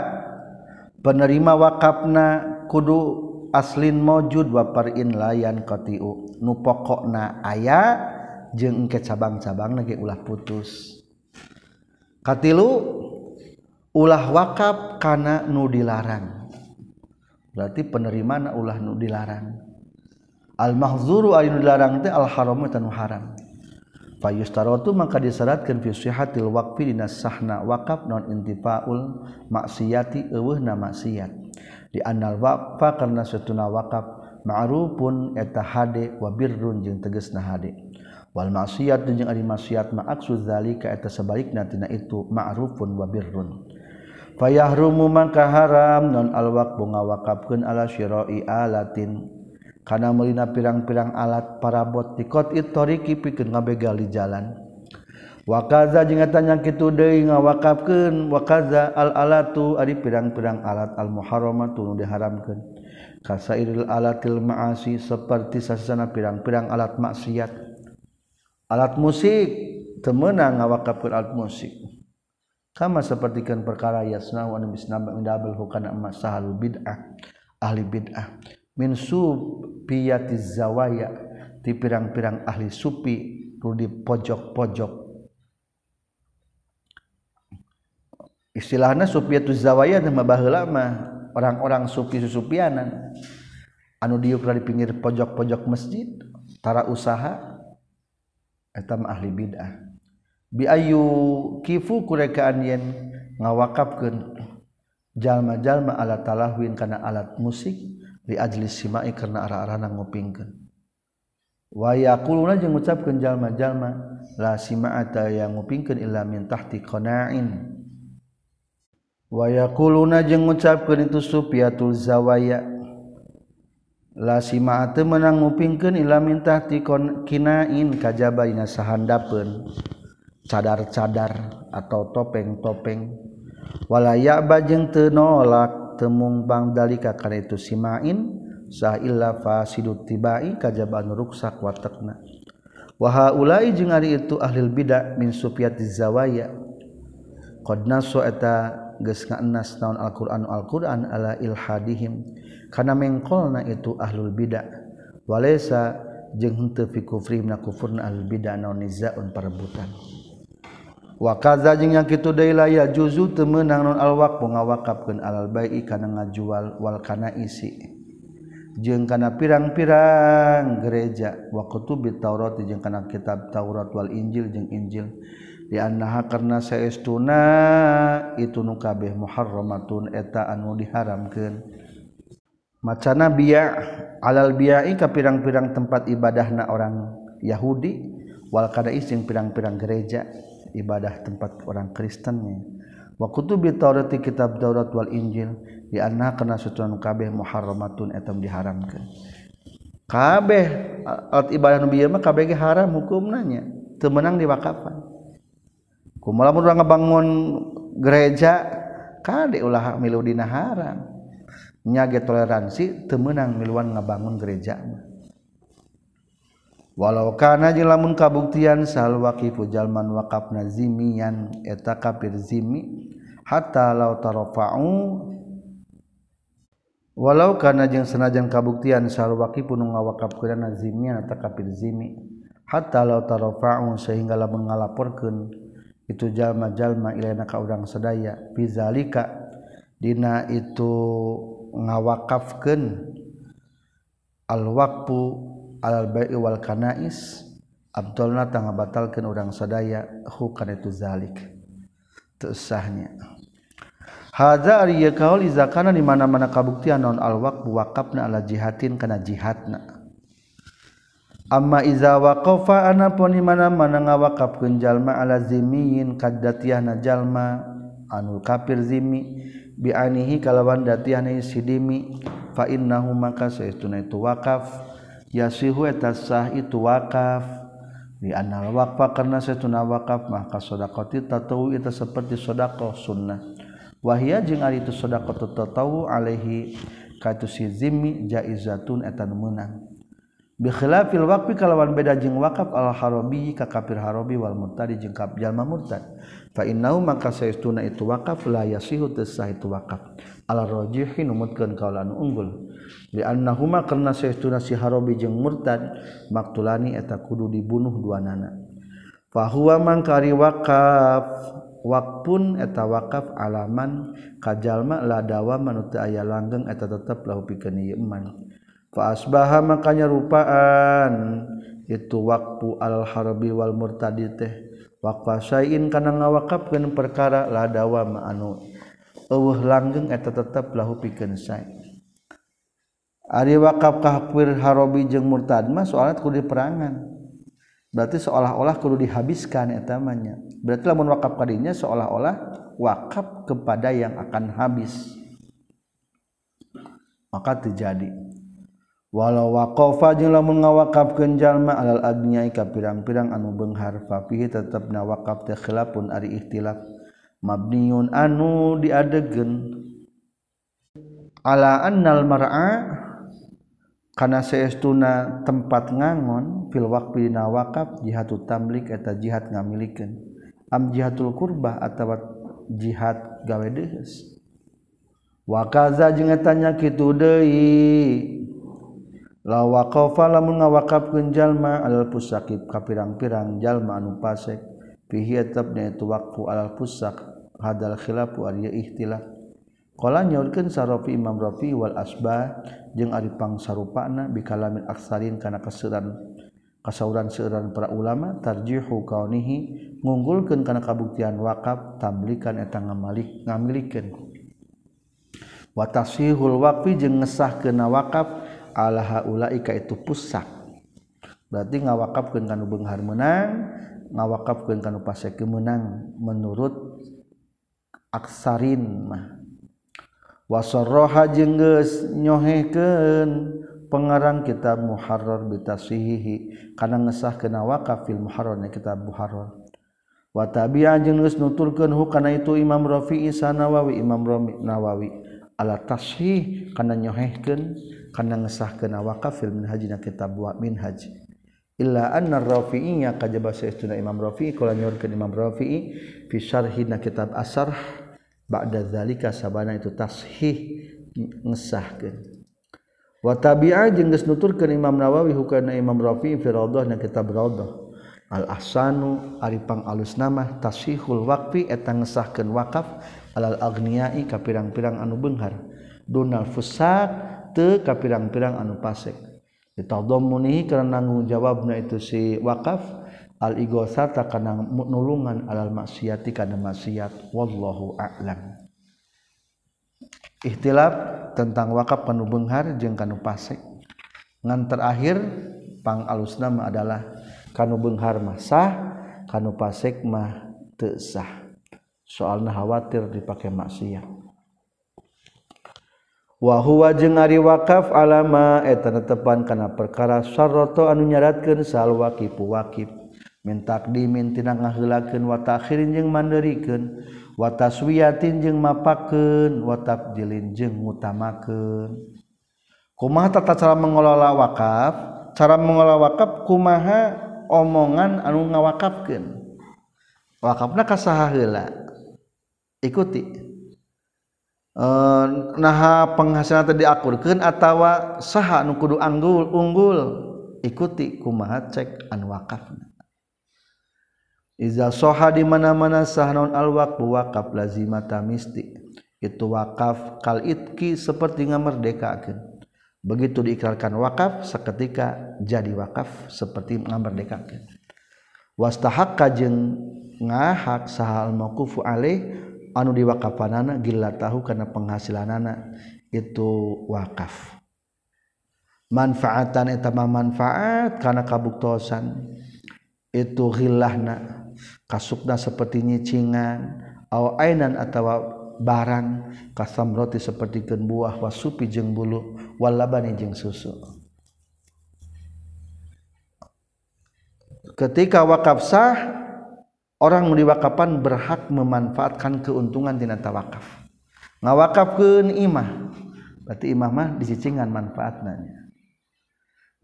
penerima wakafna kudu aslin mojud waparin layan kotiu. Nu pokokna aya jeung engke cabang-cabang lagi ulah putus. Katilu ulah wakaf kana nu dilarang. Berarti penerimaan ulah nu dilarang. al-mahzuru anu dilarang teh al-haramu tanu haram. Fayustaratu maka disyaratkeun fi sihatil waqfi dina sahna wakaf non intifaul maksiati eueuhna maksiat. Di annal waqfa karena satuna wakaf ma'rufun eta hade wa birrun jeung tegasna hade. Wal maksiat jeung ari maksiat ma'aksud zalika eta sebalikna tina itu ma'rufun wa birrun. Fayahrumu mangka haram non al bunga ngawakafkeun ala syira'i alatin. karena melina pirang-pirang alat parabot tikot itoriki pikeun ngabegali jalan. Wakaza jeung tanya kitu deui ngawakafkeun wakaza al alatu ari pirang-pirang alat al muharramatu nu diharamkeun kasairil alatil ma'asi seperti sasana pirang-pirang alat maksiat. Alat musik temenang ngawakafkeun alat musik. Kama sapertikeun perkara yasna wa nabis min hukana emas sahalu bid'ah ahli bid'ah. min supiyati zawaya ti pirang-pirang ahli supi nu di pojok-pojok istilahnya supiyatu zawaya nama baheula mah orang-orang supi susupianan. Anu diuk di pinggir pojok-pojok masjid tara usaha eta ahli bid'ah. Biayu kifu kurekaan yen ngawakafkeun jalma-jalma alat talahwin kana alat musik di ajlis simai karena arah-arahna ngupingkeun. Wa yaquluna jeung ngucapkeun jalma-jalma la sima'ata yang ngupingkeun illa min tahti qana'in. Wa yaquluna jeung ngucapkeun itu sufiatul zawaya la sima'ata menang ngupingkeun illa min tahti qina'in kajaba dina sahandapeun. Cadar-cadar atau topeng-topengwala bajeng tenolak temung temmungbang dalika karena itu simain sahilla fasidut tibai kajaban ruksak watakna. Wa ulai jeung ari itu ahli bidah min sufyati zawaya qad nasu eta geus ngaennas naon alquran alquran ala ilhadihim. Kana mengkolna itu ahlul bidah. Walaysa jeung henteu fi kufrihim na kufurna ahlul bidah naon nizaun perebutan wakazaing yang kitu deui la ya juzu temenang non alwaq ngawakapkan alal bai'i kana ngajual wal kana isi. Jeung kana pirang-pirang gereja. Wa kutubit Taurat jeung kana kitab Taurat wal Injil jeung Injil di annaha karena saestuna itu nu kabeh muharramatun eta anu diharamkeun. Macana biya alal biya'i ka pirang-pirang tempat ibadahna orang Yahudi wal kada'i jeung pirang-pirang gereja. ibadah tempat orang Kristennya wakutubi Taurati kitab Daurat wal Injil di anak kena sutuan kabeh muharramatun etam diharamkan kabeh alat ibadah nabi mah kabeh ge haram hukumnanya teu meunang diwakafan kumaha lamun urang ngabangun gereja kade ulah milu dina haram. Nya toleransi teu meunang miluan ngabangun gereja mah. walau kana jeung lamun kabuktian sal waqifu jalman waqaf nazimian eta kafir zimi hatta law tarfa'u walau kana jeung senajan kabuktian sal waqifu nu ngawaqafkeun nazimian eta kafir zimi hatta law tarfa'u sehingga lamun ngalaporkeun itu jalma jalma ilaina ka urang sadaya. Bizalika dina itu ngawakafkeun al waqfu alal bai'i wal kanais abdulna tangga batalkeun urang sadaya hu kana itu zalik. Teu sahnya. Hadza ari kaul iza kana di mana-mana kabuktian non al waqf waqafna ala jihatin kana jihadna. Amma iza waqafa anapun di mana-mana ngawakafkeun jalma ala zimiyin kaddatiahna jalma anu kafir zimi bi'anihi kalawan datiahna sidimi fa innahu maka saestuna itu waqaf yasihueta sah itu wakaf. Bi anal wakfa karena setuna wakaf maka sodakoti sedaqati tatawu seperti sodako sunnah. Wahia jeung ari itu sedaqah tatawu alaihi kaitu si zimmi jaizatun etan meunang bi khilafil waqfi kalawan beda jeung wakaf al harabi ka kafir harabi wal murtadi jeung kap jalma murtad. Fa innahu maka saestuna itu wakaf la yasihu tasah itu wakaf. Al rajihi numutkeun kaula anu unggul. dinahuma karena seuna siharobi jeung murtad maktulani eta kudu dibunuh dua nana. Fahuwa mangkari wakaf wakpun eta wakaf alaman kajalma ladawa manut aya langgeng eta tetep lahu pikeun iman fa asbaha makanya rupaan itu waktu al harbi wal murtadi teh. Waqfa syai'in kana ngawakafkeun perkara ladawa ma anu eueuh langgeng eta tetep lahu pikeun sae. Ari wakaf kahfir harobi jeung murtadmah soalat kudu diperangan. Berarti seolah-olah kudu dihabiskan etamanya berarti lamun wakaf kadinya seolah-olah wakaf kepada yang akan habis. Maka terjadi. Walau waqafa jeung lamun ngawakafkeun jalma alal agnyai ka pirang-pirang anu beunghar fa fihi tetepna wakaf teh khilafun ari ikhtilaf. Mabniun anu diadegeun. Ala annal mar'a karena seestuna tempat ngangon fil waqfi dina wakaf jihatu tamlik eta jihad ngamilikeun. Am jihadul kurbah atawa jihad gawe deheus. Wa kaza jeung tanya kitu deui. La waqafa lamun ngawakafkeun jalma alal pusakib ka pirang-pirang jalma anu pasek. Fihi tetep itu waqfu alal pusak hadal khilafu ari ihtilaf Kala nyaurkeun sarofi Imam Rafi wal Asba jeung ari pangsarupana bikalamin aksarin kana kaseuran kasauran seueuran para ulama tarjihu kaunihi ngunggulkeun kana kabuktian wakaf tablikan eta ngamalik ngamilikeun. Wa tasihul waqfi jeung ngesahkeunna wakaf ala haula'i ka itu pusak berarti ngawakafkeun kana beunghar meunang ngawakafkeun kana pasek meunang menurut aksarin mah. wasoroha jengges nyoheken pengarang kitab Muharrar bitasihihi kana ngesah kena wakaf fil Muharrar kitab Muharrar. Wa tabi'a jengges nuturkeun hukana itu Imam Rafi'i sanawawi Imam Rafi Nawawi. Ala tashih kana nyohehkeun kana ngesah kena wakaf fil minhajina kitab wa minhaj. Illa anna rafi'iyya kajaba Imam Rafi'i kala nyorkeun Imam Rafi'i fi syarhina kitab asarh. ba'da zalika sabana itu tashih ngesahkeun. Wa tabi'a jeung geus nuturkeun Imam Nawawi hukana Imam Rafi fi Raudhah na kitab Raudhah. Al ahsanu ari pang alus nama tashihul waqfi eta ngesahkeun wakaf alal agniai ka pirang-pirang anu beunghar dunal fusak teu ka pirang-pirang anu pasek. Ditadammuni karena nanggung jawabna itu si wakaf al-igosata kana nulungan alal maksiati kana maksiat. Wallahu a'lam. Ikhtilaf tentang wakaf kanu beunghar jeung kanu pasek ngan terakhir pang alusna adalah kanu beunghar mah sah kanu pasek mah teu sah. Soalna khawatir dipake maksiat. Wa huwa jeung ari wakaf alama eta netepan kana perkara syarata anu nyaratkeun sal waqifu waqif mintak dimintina ngahelakeun wa ta'khirin jeung mandeurikeun wa taswiyatin jeung mapakeun wa tabdilin jeung ngutamakeun. Kumaha tata cara mengelola wakaf? Cara mengelola wakaf kumaha omongan anu ngawakafkeun? Wakafna kasaha heula? Ikuti. Naha penghasilan tadi akurkeun atawa saha nu kudu anggul unggul? Ikuti kumaha cek anu wakafna. Iza soha di mana-mana sahnaun alwakfu wakaf lazimata misti. Itu wakaf kal itki seperti ngamerdekakeun. Begitu diikrarkan wakaf seketika jadi wakaf seperti ngamerdekakeun. Wastahakka jeung ngahak sahal mauqufu alaih anu diwakafanana gila tahu karena penghasilanana itu wakaf. Manfaatan etama manfaat karena kabuktosan itu hilahna kasukna seperti nyicingan aw ainan atawa barang kasam roti seperti buah wasupi jeng bulu walabani jeng susu. Ketika wakaf sah orang diwakapan berhak memanfaatkan keuntungan tina tawakaf. Ngawakafkeun imah berarti imah mah dicicingan manfaatnya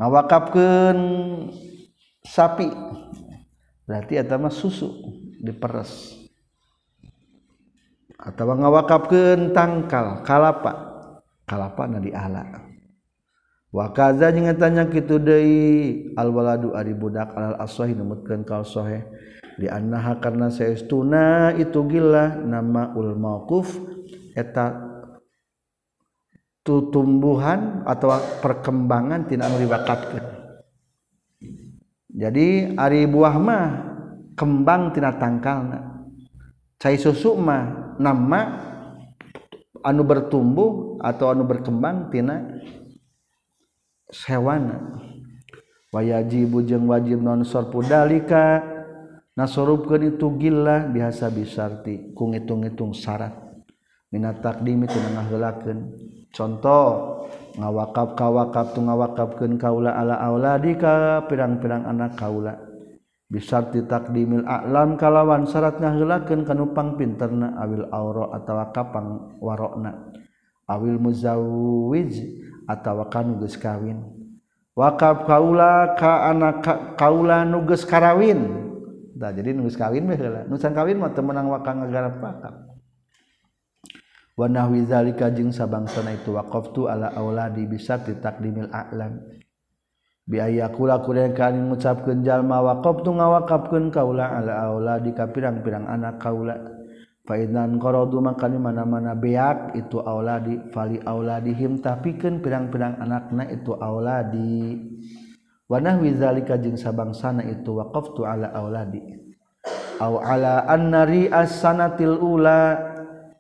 ngawakafkeun sapi berarti atama susu diperes. Atau ngawakapkeun tangkal kalapa? Kalapa na diala. Wakaza jeung tanya kitu deui al waladu ari budak al aswahi numutkeun kal sahih di annaha karna saestuna itu gila nama ul mauquf eta tutumbuhan atau perkembangan tina anu diwakafkeun jadi Ari buah mah kembangtina tangkalna. Cair susu mah nama anu bertumbuh atau anu berkembang tina hewana wayajibu jeung wajib non sorpu dalika nasorupkeun itu gila biasa bisarti ku ngitung-ngitung syarat. minat takdimi tu ngahulakeun. Contoh ngawakaf kawakaf tu ngawakafkeun kaula ala auladika pirang-pirang anak kaula. Bisarti takdimil a'lam kalawan syarat ngaheulakeun kanupang pinterna awil auro atawa kapang warokna. Awil muzawwij atawa kanu geus kawin. Wakaf kaula ka anak ka, kaula nuges karawin. Da jadi nu geus kawin mah heula nu kawin mah teu meunang wakang ngagarap wakaf wanahwizalika jeung sabangsana itu waqaftu ala auladi bisa ditakdimil a'lam. Biaya kula kuda kaning ngucapkeun jalma waqaftu ngawakafkeun kaula ala auladi ka pirang-pirang anak kaula. Fa idzan qaradu maka di mana-mana beak itu auladi fali auladihim tapikeun pirang-pirang anakna itu auladi. Wanahwi zalika jeung sabangsana itu waqaftu ala auladi. Au ala annari as-sanatil ula.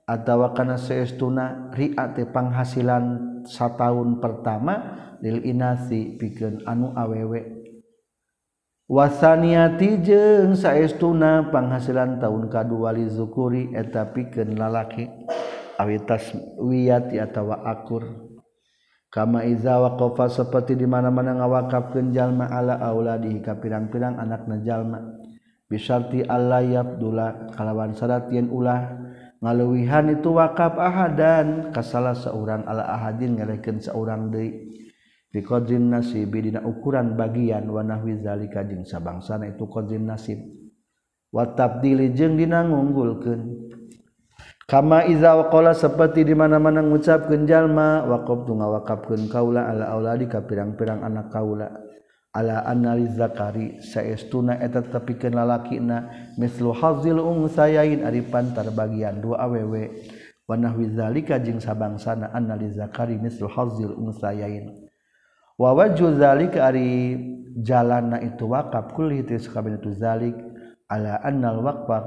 atawa kana seestuna riate panghasilan sataun pertama lil inasi pikeun anu awewe. Wasaniati jeung saestuna panghasilan tahun kadua li zukuri eta pikeun lalaki. Awitas wiyati atawa akur. Kama iza waqafa seperti di mana-mana ngawakafkeun jalma ala auladi ka pirang-pirang anakna jalma. Bisarti alla yabdula kalawan syarat ulah ngaluwihan itu wakaf ahadan kasalah seorang ala ahadin ngareken seorang deui. Fi qadrin nasib dina ukuran bagian wa nahwi zalika jeung sabangsana itu qadrin nasib. Wa tabdili jeung dina ngunggulkeun. Kama iza waqala seperti di mana-mana ngucapkeun jalma waqaf tu ngawakafkeun kaula ala auladi ka pirang-pirang anak kaula. ala anali zakari saestuna eta tepikeun lalakina mislu hazil um unsayain ari pantar bagian dua awewe. Wa nahwi zalika jeung sabangsana anali zakari mislu hazil um unsayain wa wajhu zalika ari jalanna itu wakaf kulli itu sakabeh itu zalik. Ala annal waqfa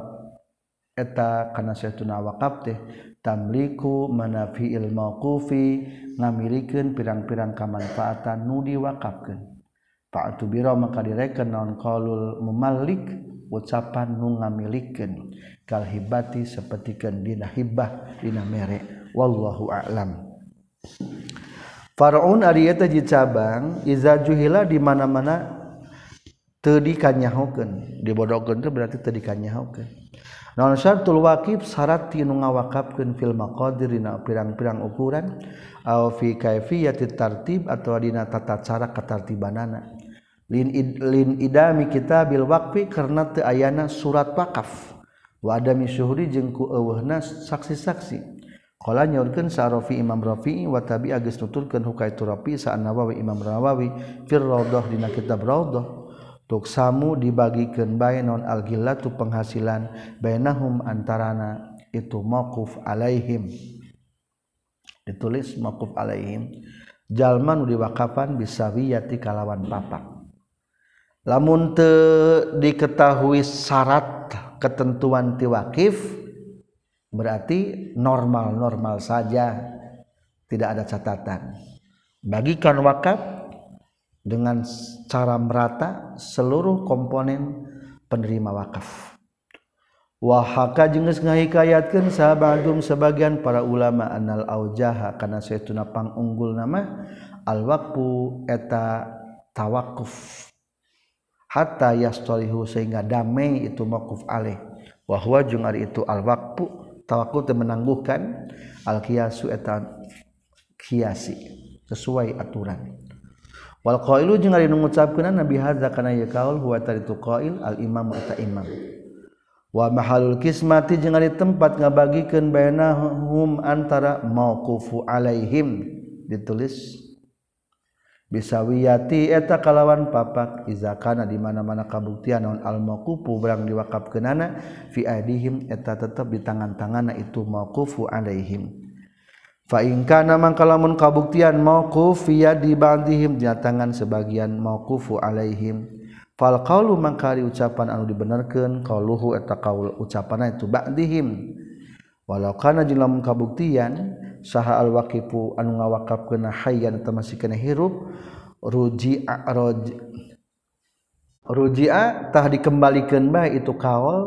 eta kana saestuna wakaf teh tamliku manafi'il mauqufi ngamilikeun pirang-pirang kamanfaatan nu diwakafkeun. Pak biro maka direken non qaulul memalik ucapan nu ngamilikeun kal hibati sapertikeun dina hibah dina mere. Wallahu a'lam. Faraun ari eta ji cabang iza juhila di mana-mana teu dikanyahokeun dibodokeun teh berarti teu dikanyahokeun Naon syartul waqif syarat ti nu ngawakafkeun fil maqadir dina pirang-pirang ukuran aw fi kaifiyati tartib atawa dina tata cara katartibanana. Lin id, lin idami kitabil waqfi karena teu ayana surat wakaf wa adami syuhuri jeung ku eueuhna saksi-saksi. Qala nyaurkeun sa Rafi Imam Rafi'i wa tabi agis nuturkeun hukaitu Rafi sa Nawawi Imam Nawawi fir Raudhah dina kitab Raudhah. Samu dibagikeun bae non algillatu penghasilan bainahum antarana itu mauquf alaihim. Ditulis mauquf alaihim. Jalma nu diwakafan bisawiyati kalawan papak lamun teu diketahui syarat ketentuan tiwakif berarti normal-normal saja tidak ada catatan. Bagikan wakaf dengan cara merata seluruh komponen penerima wakaf. Wahaka jenges ngahikayatkeun sahabadum sebagian para ulama anal aujaha kana saytuna unggul nama al waqfu eta tawakuf hatta yastalihu sehingga damai itu mauquf alaih. Wa huwa jeung ari itu al waqfu tawakkul teu menangguhkan al qiyasu eta kiasi sesuai aturan. Wal qailu jeung ari nu nabi hadza kana ye kaul huwa taritu qail al imam eta imam. Wa mahalul kismati jeung ari tempat ngabagikeun bainahum antara mauqufu alaihim ditulis bisa wiyati eta kalawan papak. Izakana di mana-mana kabuktian naon al-mauqufu barang diwakafkeunana fi aidihim eta tetep di tangan-tanganna itu mauqufu alaihim. Fa in kana mangkalamun kabuktian mauquf fi yadi ba'dihim di tangan sebagian mauqufu alaihim. Fal qaulu mangkari ucapan anu dibenerkeun qauluhu eta kaul ucapanna itu ba'dihim. Walau kana jeung kabuktian saha alwaqipu anu ngawakaf kena hayyan atau masih kena hirup ruji'a roj ruji'a tah dikembalikan bae itu kaul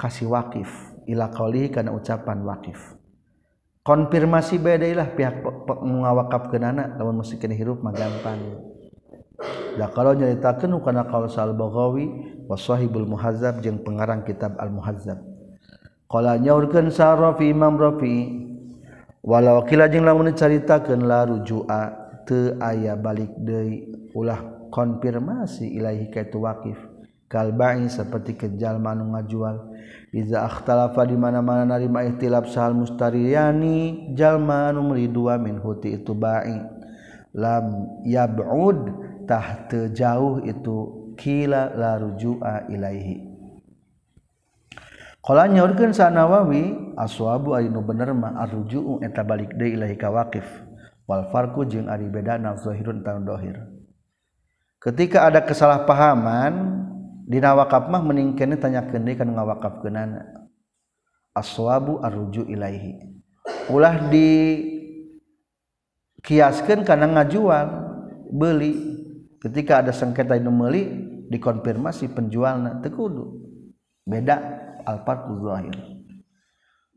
kasih wakif ila kauli karena ucapan wakif konfirmasi bedailah pihak mengawakaf kenana namun masih kena hirup mah gampang. Nah kalau nyaritakan karena qaul sal baghawi wasahibul muhazzab jeung pengarang kitab al muhazzab qala nyaurkeun sa Rafi Imam Rafi walau kilajeng lamun dicaritakeun la rujua teu aya balik deui ulah konfirmasi ilahi kaitu wakif. Kalbai seperti kejal manu ngajual. Iza akhtalafa di mana-mana narima ihtilaf sahal mustariyani jalma nu meridua min huti itu bai. Lam yab'ud tah jauh itu kila la rujua ilaihi. Qala nyaurkeun sa Nawawi aswabu ari nu bener mah arruju'u eta balik ilahi ka waqif wal farqu jeung ari bedana zahirun taun dohir. Ketika ada kesalahpahaman dina wakaf mah mending kene tanyakeun deui kana ngawakafkeunana. Aswabu arruju ilaihi. Ulah di kiaskeun kana ngajual beli. Ketika ada sengketa anu meuli dikonfirmasi penjualna teu kudu. Beda alfarqu zahir.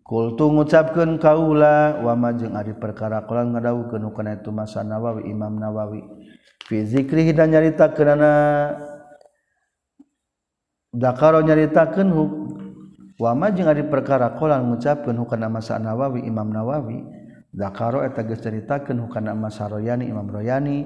Kultu ngucapkeun kaula wa ma jeung ari perkara kula ngadawukeun kana itu masa Nawawi Imam Nawawi. Fi zikri dan nyaritakeunana dakaro nyaritakeun wa ma jeung ari perkara qolan ngucapkeun kana masa Nawawi Imam Nawawi. Dakaro eta geus nyaritakeun kana masa Royani Imam Royani.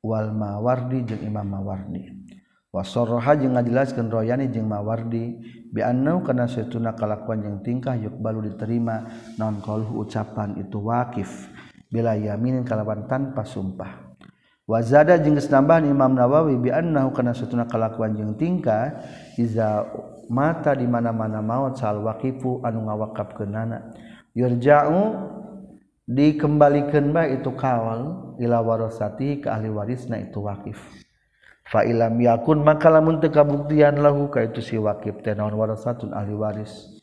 Wal Mawardi jeung Imam Mawardi. wasoroha jeung ngajelaskan royani jeung mawardi biannau kana setuna kalakuan yang tingkah yuk balu diterima non kolhu ucapan itu wakif bila yaminin kalawan tanpa sumpah. Wazada jeung nambahan Imam Nawawi biannau kana setuna kalakuan yang tingkah iza mata di mana-mana maut sal waqifu anu ngawakafkeunana yurja'u dikembalikan baik itu kawal ila warasati ke ahli warisna itu wakif falam yakun maka lamun teu kabuktian lahu ka itu si wakif teh naon warasatun ahli waris.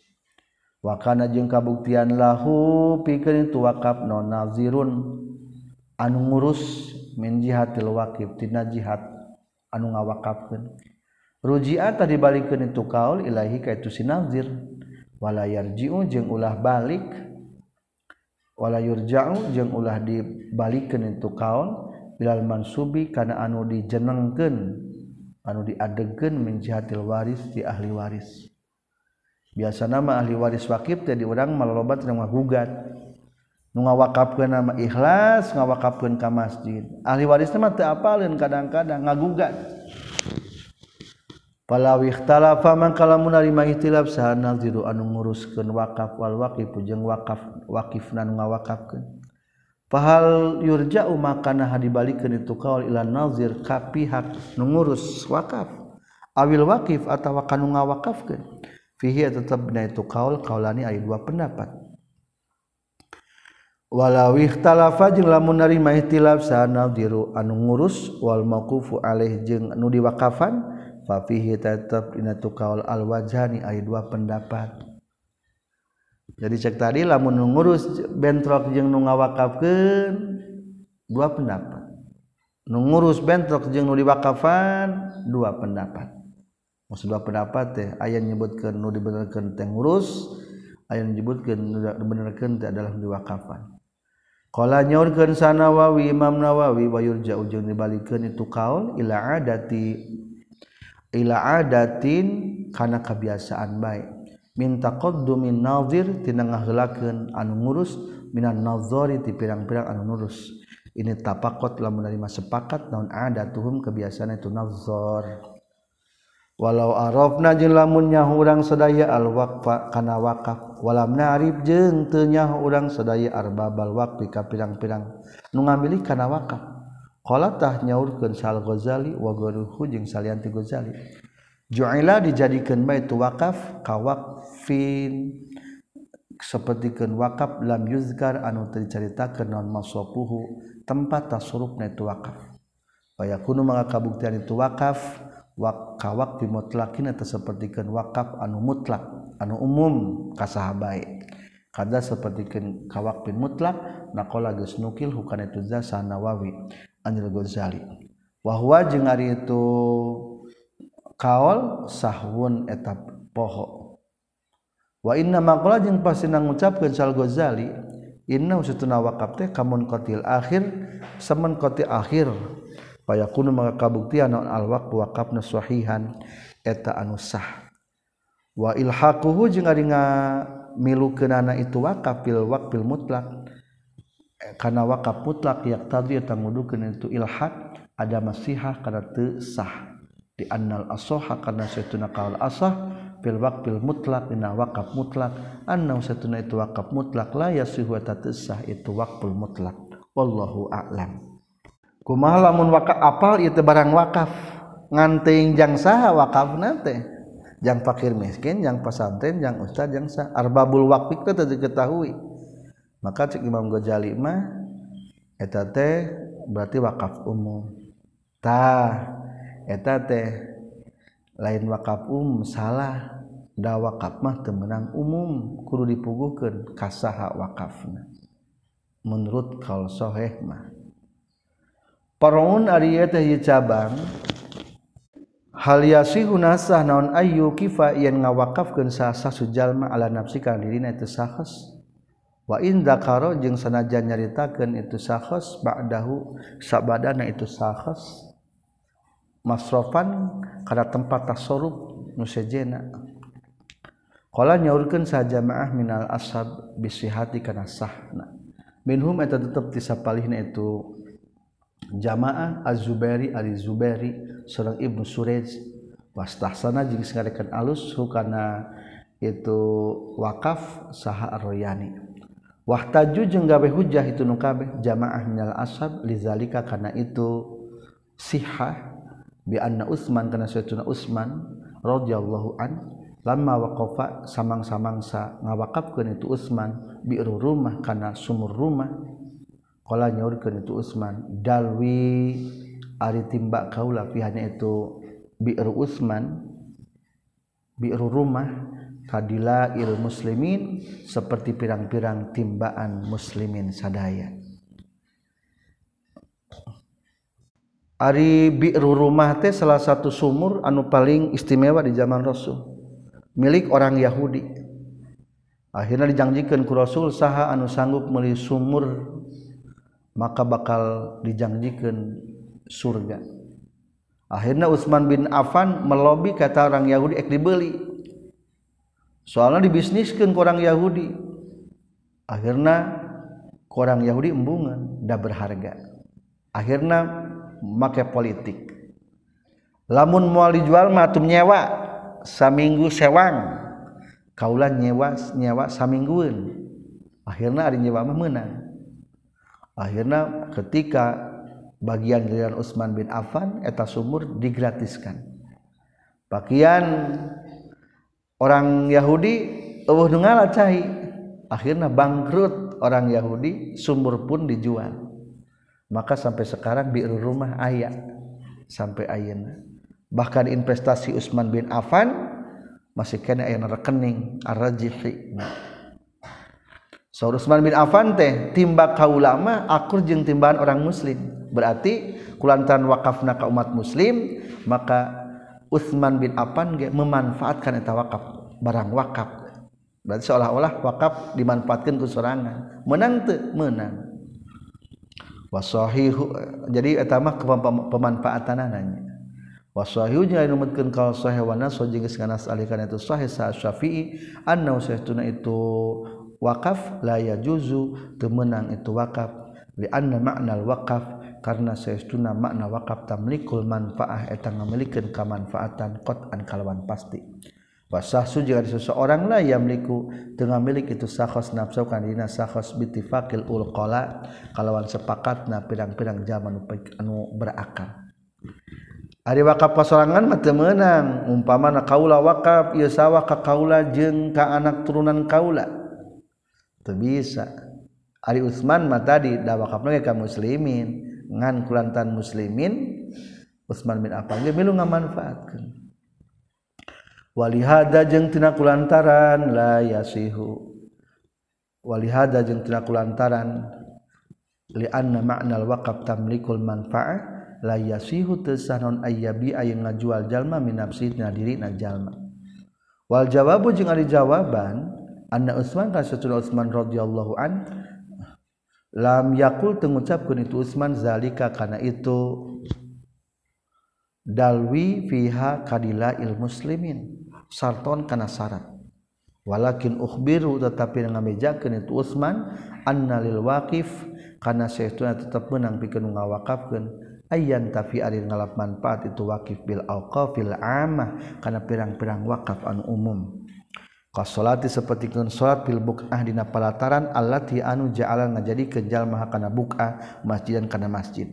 Wa kana jeung kabuktian lahu pikeun itu wakaf non nazirun. Anu ngurus min jihatil wakib tina jihad anu ngawakafkeun. Ruji'a tadi balikeun itu kaul ilahi ka itu si nazir. Wala yarji'u jeung ulah balik. Wala yurja'u jeung ulah dibalikeun itu kaul bilal mansubi karena anu dijenengken anu diadegen menjihatil waris di ahli waris. Biasa nama ahli waris wakib tadi orang malobat yang gugat nu ngawakafkeun nama ikhlas ngawakafkeun ka masjid. Ahli waris mah teu apalin kadang-kadang ngagugat. Palawi ikhtalafa man kalamun narima ikhtilaf saha naziru anu nguruskeun wakaf wal waqif jeung wakaf wakifna nu ngawakafkeun pahal yurja'u makana hadibalikeun itu kaul ila nazir ka pihak nu ngurus wakaf. Awil wakif atawa kanu ngawakafkeun. Fihi tetep na itu kaul kaulani aya dua pendapat. Walau ikhtalafa jeung lamun narima ihtilaf sa naziru anu ngurus wal mauqufu alaih jeung anu diwakafan fa fihi tetep dina tu kaul al wajhani aya dua pendapat. jadi cek tadi lamun ngurus bentrok jeung nu ngawakafkeun dua pendapat. Nu ngurus bentrok jeung nu diwakafan dua pendapat. Maksud dua pendapat teh aya nyebutkeun nu dibenerkeun teh ngurus aya nyebutkeun nu dibenerkeun teh adalah diwakafan. Qala nyaurkeun sanawawi Imam Nawawi wa yurja ujung dibalikeun itu kaul ila adati ila adatin kana kebiasaan baik. minta qdumin nazir tinanggahelaken anu ngurus minan nazori di pirang-pirang anu ngurus. Ini tapakot telah menerima sepakat naun ada tuhum kebiasaan itu nazar. Walau arafna jeung lamun nyaho urang sadaya al waqfa kana wakaf walam na'rif jeung teu nyaho urang sadaya arbabal waqfi ka pirang-pirang nu ngamili kana wakaf qala tah nyaurkeun sal ghazali wa gharuhu jeung salian ti ghazali. Ju'ila dijadikeun bae tu wakaf ka wakaf fin sepertikan wakaf lam yuzgar anu dicaritakeun non masopuhu tempat tasrup na itu wakaf. Baya kunu maka kabuktian itu wakaf wakawak atau tersepertikan wakaf anu mutlak anu umum kasahabai kada sepertikan kawak bin mutlak nakola geus nukil hukana itu zasa nawawi anil ghazali. Wahwa jeung ari itu kaol sahwun etap poho. wa inna maqala jeung pasinang ngucapkeun Sal Ghazali inna usutuna waqaf teh kamun qatil akhir semen qati akhir. Payakunu maka kabuktian al waqf waqafna sahihan. Eta anu sah. Wa ilhaquhu jeung ari ngamilukeunana itu waqaf fil waqfil mutlak eh, kana wakaf mutlak yak tadi eta ngudukeun itu ilhaq ada masihah kana teu sah. Di annal asoha kana saytuna qaul asah fil waqfil mutlak dina wakaf mutlak anna satuna itu wakaf mutlak la yasihu ta sah itu waqful mutlak wallahu a'lam. Kumaha lamun wakaf apal ieu barang wakaf nganting jang saha wakaf teh. Jang fakir miskin jang pesantren jang ustad jang sah. Arbabul waqfi teh diketahui. Maka cek Imam Ghazali mah eta teh berarti wakaf umum. Tah eta teh lain wakaf umum salah da wakaf mah temenang umum kudu dipuguhkan kasaha wakafna. Menurut kal sahih mah. Paraun ari teh cabang Hal yasihu nasah naon ayyu kifa yen ngawakafkeun saha sujalma ala nafsi kana dirina itu sahas wa in dzakara jeung sanajan nyaritakeun itu sahas ba'dahu sabadana itu sahas masrofan kana tempat tasarruf nu sejena. Kala nyaurkeun sajamaah minal ashab bisihati kana sahna. Minhum eta tetep tisapalihna itu jamaah Az-Zubairi Ali Zubairi seorang Ibnu Suraj wastahsana jeung sangarekan alus hukana itu wakaf saha ar-Royani. Wahtaju jeung gawe hujah itu nu kabeh jamaah minal ashab lizalika kana itu sihah bi anna Utsman kana sayyiduna Utsman radhiyallahu anhu lama wakofa samang-samangsa ngawakapkan itu Utsman biru rumah karena sumur rumah. Kalau nyaurkan itu Utsman dalwi ari timbak kaulah pihaknya itu. Biru Utsman biru rumah kadila il muslimin seperti pirang-pirang timbaan muslimin sadaya. Ari biru rumah teh salah satu sumur anu paling istimewa di zaman Rasul. milik orang Yahudi. Akhirnya dijanjikan ku Rasul saha anu sanggup meuli sumur maka bakal dijanjikan surga. Akhirnya Utsman bin Affan melobi kata orang Yahudi ek dibeli. Soalnya dibisniskan ku orang Yahudi. Akhirnya ku orang Yahudi embungan dah berharga. Akhirnya make politik. Lamun mual dijual mah nyewa saminggu sewang. Kaulah nyewa nyewa samingguan akhirnya ada nyewa mah menang. Akhirnya ketika bagian giliran Utsman bin Affan eta sumur digratiskan. Pakaian orang Yahudi eueuh nu cai akhirnya bangkrut orang Yahudi sumur pun dijual. Maka sampai sekarang biru rumah ayah sampai ayeuna. bahkan investasi Utsman bin Affan masih kena ayana rekening arrajihi. So Utsman bin Affan teh timba kaulama akur jeung timbaan orang muslim. Berarti kulantaran wakafna ka umat muslim maka Utsman bin Affan ge memanfaatkan eta wakaf barang wakaf. Berarti seolah-olah wakaf dimanfaatkan ku sorangan. Menang teu menang. Wasahihu eh, jadi eta mah pemanfaatanannya itu wakaf la yajuzu temenang itu wakaf. Li anna makna wakaf karena saestuna makna wakaf tamlikul manfaah eta ngamilikeun kamanfaatan qat'an kalawan pasti. Wasahsu jika seseorang lah yang meliku tengah milik itu sakhos nafsu kan dina sakhos bitifakil ulqala kalawan sepakatna pirang-pirang zaman anu berakal Ari wakaf pasorangan mah teu meunang, umpamana kaula wakaf ieu sawah ka kaula jeung ka anak turunan kaula. Teu bisa. Ari Utsman mah tadi da wakafna ka muslimin, ngan kulantan muslimin Utsman bin Affan ge milu ngamanfaatkeun. Walihada jeung tina kulantaran la yasihu. Walihada jeung tina kulantaran li anna ma'nal waqaf tamlikul manfaah la yasihu tesanon ayyabi aya ngajual jalma minafsi na diri na jalma. Wal jawabu jeung ari jawaban anna Utsman ka satuna Utsman radhiyallahu an lam yakul tengucapkeun itu Utsman zalika kana itu dalwi fiha kadila il muslimin. Sarton kana syarat. Walakin ukhbiru tetapi ngamejakeun itu Utsman anna lil waqif kana saytuna tetep menang pikeun ngawakafkeun. Ayyan tafi ari ngalap manfaat itu waqif bil auqafil amah kana pirang-pirang wakaf anu umum. Salati seperti salat pil buk'ah dina palataran allati anu ja'ala ngajadi kejal maha kana buk'ah masjidan kana masjid.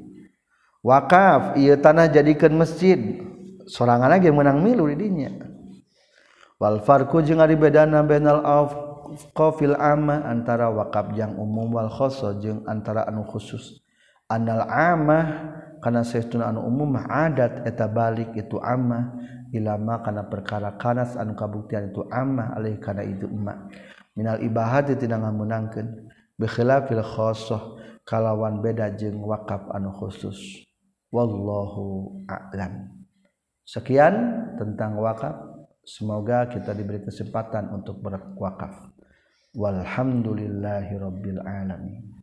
Wakaf ieu tanah jadikeun masjid. Sorangan lagi menang milu di dinya. Wal farqu jeung ari bedana bainal qafil amma antara wakaf yang umum wal khassa jeung antara anu khusus. Anal amah karena sesuatu anu umum adat eta balik itu amma. Ilama karena perkara kanas anu kabuktian itu amah alih karena itu emak minal ibahati tidak ngamunangkeun bikhilafil khosoh kalawan beda jeung wakaf anu khusus. Wallahu a'lam. Sekian tentang wakaf. Semoga kita diberi kesempatan untuk berwakaf. Walhamdulillahirabbil alamin.